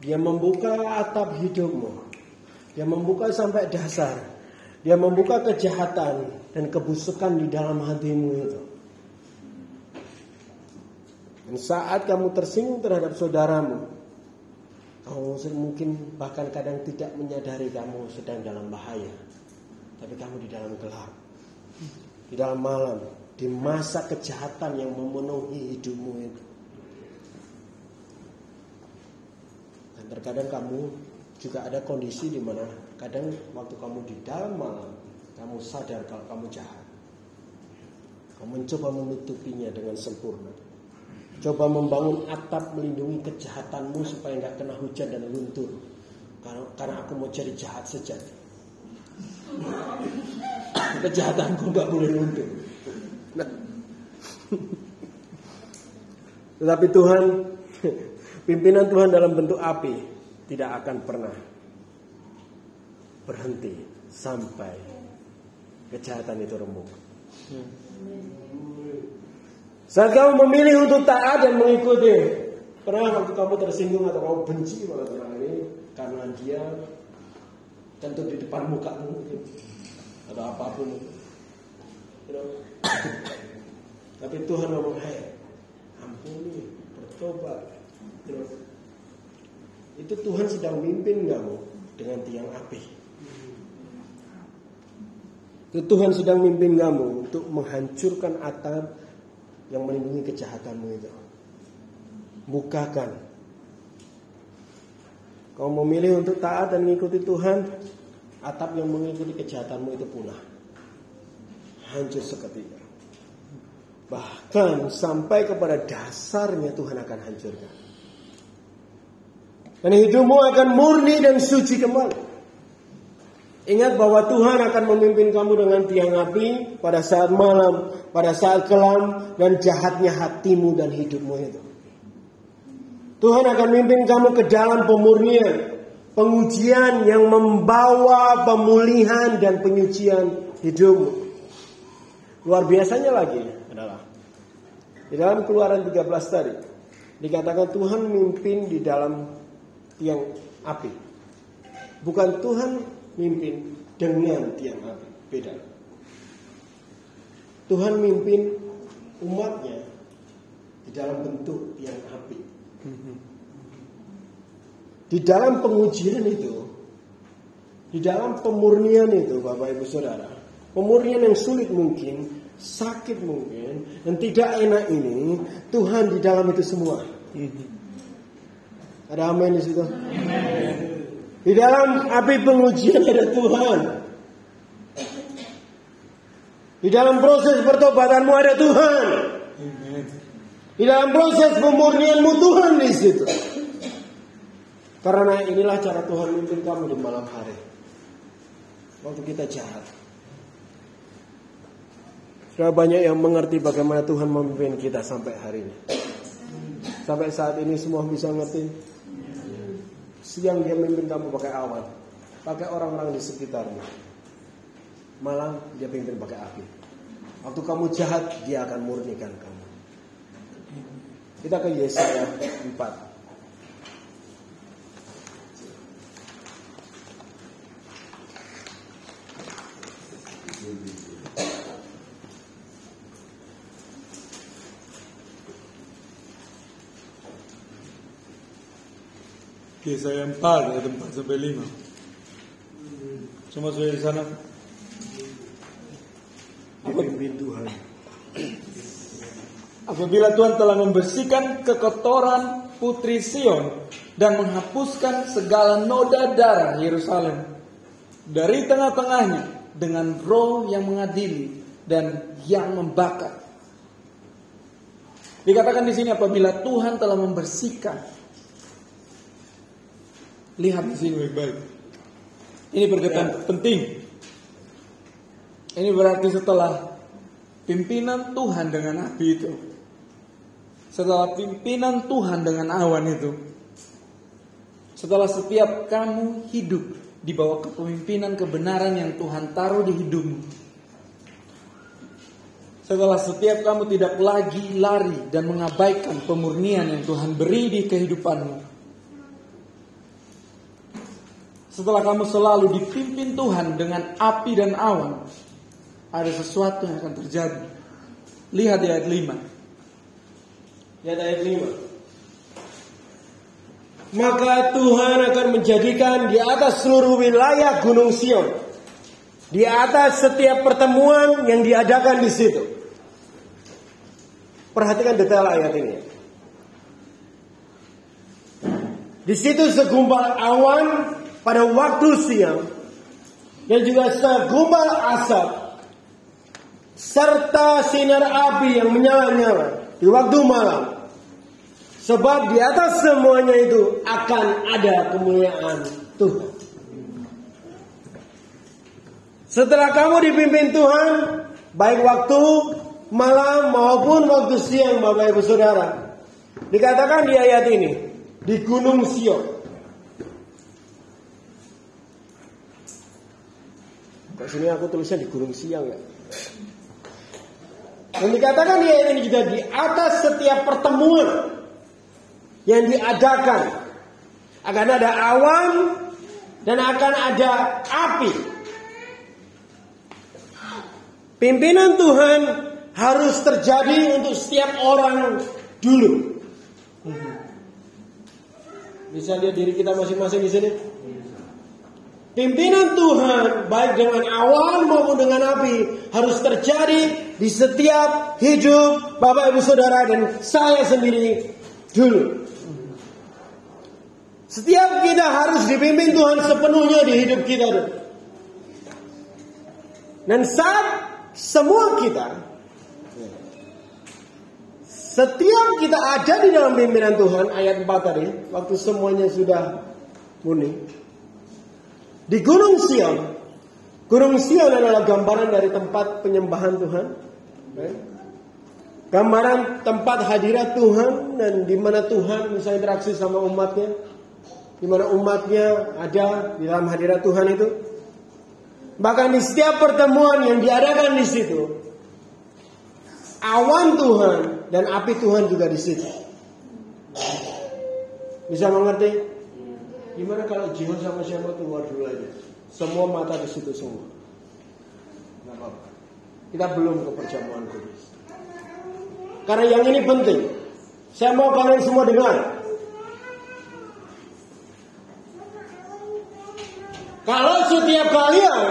Dia membuka atap hidupmu. Dia membuka sampai dasar. Dia membuka kejahatan dan kebusukan di dalam hatimu itu. Dan saat kamu tersinggung terhadap saudaramu, kamu mungkin bahkan kadang tidak menyadari kamu sedang dalam bahaya. Tapi kamu di dalam gelap. Di dalam malam. Di masa kejahatan yang memenuhi hidupmu itu. Dan terkadang kamu juga ada kondisi di mana kadang waktu kamu di dalam malam kamu sadar kalau kamu jahat. Kamu mencoba menutupinya dengan sempurna. Coba membangun atap melindungi kejahatanmu supaya nggak kena hujan dan luntur. Karena, aku mau jadi jahat sejati. Kejahatanku nggak boleh luntur. Nah. Tetapi Tuhan, pimpinan Tuhan dalam bentuk api tidak akan pernah berhenti sampai kejahatan itu remuk. Saat kamu memilih untuk taat dan mengikuti, pernah waktu kamu tersinggung atau kamu benci pada orang ini karena dia tentu di depan mukamu atau apa pun you know. (coughs) Tapi Tuhan ngomong, hei, ampuni, bertobat. You know. Itu Tuhan sedang mimpin kamu dengan tiang api. Itu Tuhan sedang mimpin kamu untuk menghancurkan atap yang melindungi kejahatanmu itu. Bukakan. Kau memilih untuk taat dan mengikuti Tuhan, atap yang mengikuti kejahatanmu itu punah. Hancur seketika. Bahkan sampai kepada dasarnya Tuhan akan hancurkan. Dan hidupmu akan murni dan suci kembali. Ingat bahwa Tuhan akan memimpin kamu dengan tiang api pada saat malam, pada saat kelam, dan jahatnya hatimu dan hidupmu itu. Tuhan akan memimpin kamu ke dalam pemurnian, pengujian yang membawa pemulihan dan penyucian hidupmu. Luar biasanya lagi adalah di dalam keluaran 13 tadi dikatakan Tuhan mimpin di dalam tiang api. Bukan Tuhan mimpin dengan tiang api. Beda. Tuhan mimpin umatnya di dalam bentuk tiang api. Di dalam pengujian itu, di dalam pemurnian itu Bapak Ibu Saudara, pemurnian yang sulit mungkin sakit mungkin, dan tidak enak ini, Tuhan di dalam itu semua. Ada amin di situ. Di dalam api pengujian ada Tuhan. Di dalam proses pertobatanmu ada Tuhan. Di dalam proses pemurnianmu Tuhan di situ. Karena inilah cara Tuhan memimpin kamu di malam hari. Waktu kita jahat. Sudah banyak yang mengerti bagaimana Tuhan memimpin kita sampai hari ini. Sampai saat ini semua bisa ngerti. Siang dia memimpin kamu pakai awan. Pakai orang-orang di sekitarmu. Malam dia pimpin pakai api. Waktu kamu jahat dia akan murnikan kamu. Kita ke Yesaya 4. Yesaya 4 ayat 4 sampai 5. Semua sudah di sana? Dipimpin Tuhan. Apabila Tuhan telah membersihkan kekotoran putri Sion dan menghapuskan segala noda darah Yerusalem dari tengah-tengahnya dengan roh yang mengadili dan yang membakar. Dikatakan di sini apabila Tuhan telah membersihkan Lihat di sini baik-baik. Ini berkaitan Ya. penting. Ini berarti setelah pimpinan Tuhan dengan api itu, setelah pimpinan Tuhan dengan awan itu, setelah setiap kamu hidup di bawah kepemimpinan kebenaran yang Tuhan taruh di hidupmu, setelah setiap kamu tidak lagi lari dan mengabaikan pemurnian yang Tuhan beri di kehidupanmu, setelah kamu selalu dipimpin Tuhan dengan api dan awan, ada sesuatu yang akan terjadi. Lihat di ayat 5. Lihat ayat 5. Maka Tuhan akan menjadikan di atas seluruh wilayah Gunung Sion. Di atas setiap pertemuan yang diadakan di situ. Perhatikan detail ayat ini. Di situ segumpal awan pada waktu siang dan juga segumpal asap serta sinar api yang menyala-nyala di waktu malam. Sebab di atas semuanya itu akan ada kemuliaan Tuhan. Setelah kamu dipimpin Tuhan, baik waktu malam maupun waktu siang Bapak Ibu Saudara. Dikatakan di ayat ini, di Gunung Sion. Kok sini aku tulisnya di Gunung Siang ya? Dan dikatakan di ayat ini juga di atas setiap pertemuan yang diadakan akan ada awan dan akan ada api. Pimpinan Tuhan harus terjadi untuk setiap orang dulu. Bisa lihat diri kita masing-masing di sini. Pimpinan Tuhan baik dengan awan maupun dengan api harus terjadi di setiap hidup Bapak Ibu Saudara dan saya sendiri dulu. Setiap kita harus dipimpin Tuhan sepenuhnya di hidup kita. Dan saat semua kita setiap kita ada di dalam pimpinan Tuhan ayat 4 tadi waktu semuanya sudah murni di Gunung Sion Gunung Sion adalah gambaran dari tempat penyembahan Tuhan gambaran tempat hadirat Tuhan dan di mana Tuhan bisa interaksi sama umatnya di mana umatnya ada di dalam hadirat Tuhan itu bahkan di setiap pertemuan yang diadakan di situ awan Tuhan dan api Tuhan juga di situ. Bisa mengerti? Gimana kalau jihad sama siapa keluar dulu aja? Semua mata di situ semua. Gak apa-apa. Kita belum ke perjamuan kudus. Karena yang ini penting. Saya mau kalian semua dengar. Kalau setiap kalian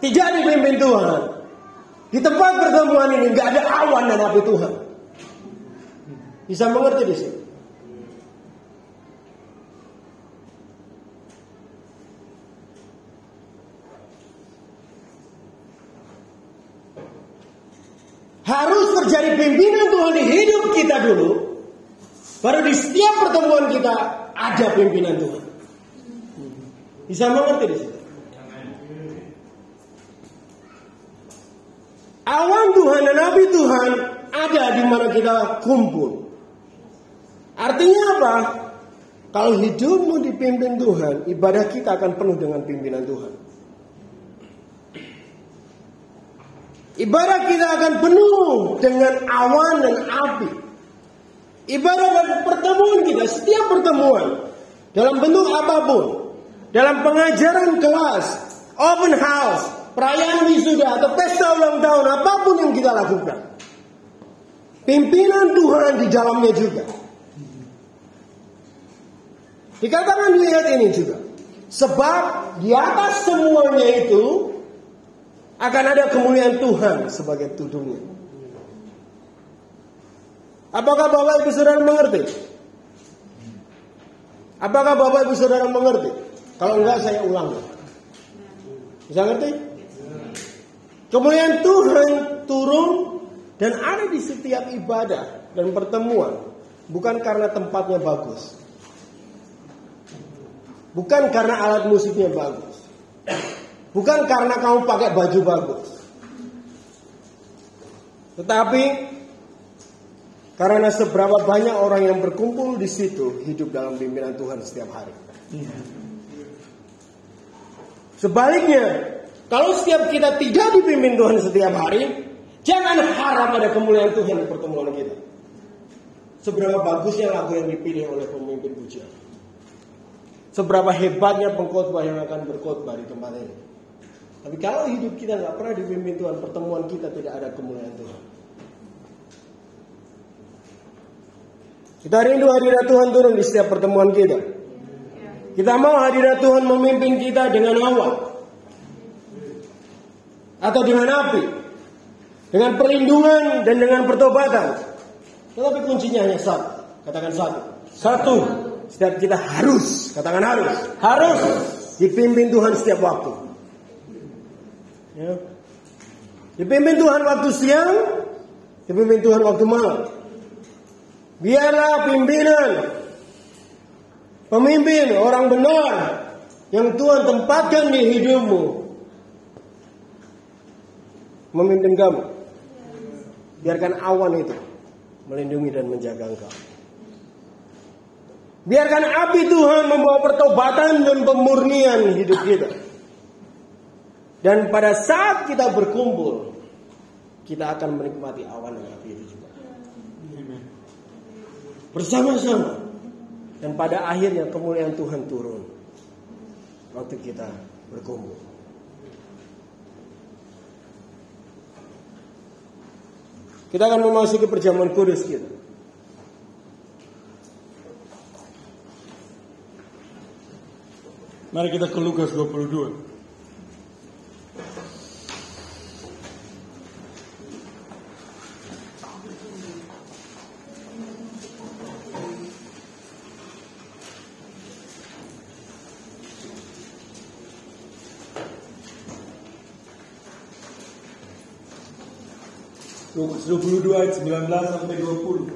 tidak dipimpin Tuhan, Di tempat pertemuan ini nggak ada awan dan api Tuhan. Bisa mengerti di sini? Terjadi pimpinan Tuhan di hidup kita dulu. Baru di setiap pertemuan kita ada pimpinan Tuhan. Bisa mengerti di sini? Awan Tuhan dan Nabi Tuhan ada di mana kita kumpul. Artinya apa? Kalau hidupmu dipimpin Tuhan, ibadah kita akan penuh dengan pimpinan Tuhan. Ibadah kita akan penuh dengan awan dan api. Ibadah dan pertemuan kita, setiap pertemuan dalam bentuk apa pun, dalam pengajaran kelas, open house, perayaan wisuda atau pesta ulang tahun, apa pun yang kita lakukan. Pimpinan Tuhan di dalamnya juga. Dikatakan di ini juga. Sebab di atas semuanya itu akan ada kemuliaan Tuhan sebagai tudungnya. Apakah Bapak Ibu Saudara mengerti? Apakah Bapak Ibu Saudara mengerti? Kalau enggak saya ulang. Bisa ngerti? Kemuliaan Tuhan turun dan ada di setiap ibadah dan pertemuan. Bukan karena tempatnya bagus. Bukan karena alat musiknya bagus. Bukan karena kamu pakai baju bagus. Tetapi karena seberapa banyak orang yang berkumpul di situ hidup dalam pimpinan Tuhan setiap hari. Sebaliknya, kalau setiap kita tidak dipimpin Tuhan setiap hari, jangan harap ada kemuliaan Tuhan di pertemuan kita. Seberapa bagusnya lagu yang dipilih oleh pemimpin pujian. Seberapa hebatnya pengkhotbah yang akan berkhotbah di tempat ini. Tapi kalau hidup kita nggak pernah dipimpin Tuhan, pertemuan kita tidak ada kemuliaan Tuhan. Kita rindu hadirat Tuhan turun di setiap pertemuan kita. Kita mau hadirat Tuhan memimpin kita dengan awan. Atau dengan api. Dengan perlindungan dan dengan pertobatan. Tetapi kuncinya hanya satu. Katakan satu. Satu, Setiap kita harus, katakan harus. harus Dipimpin Tuhan setiap waktu. Ya. Dipimpin Tuhan waktu siang, dipimpin Tuhan waktu malam. Biarlah pimpinan, pemimpin, orang benar yang Tuhan tempatkan di hidupmu memimpin kamu. Biarkan awan itu melindungi dan menjaga engkau. Biarkan api Tuhan membawa pertobatan dan pemurnian hidup kita. Dan pada saat kita berkumpul, kita akan menikmati awan dan api itu juga. Bersama-sama. Dan pada akhirnya kemuliaan Tuhan turun. Waktu kita berkumpul. Kita akan memasuki perjamuan kudus kita. Mari kita ke Lukas 22. Lukas 22 ayat 19 sampai 20.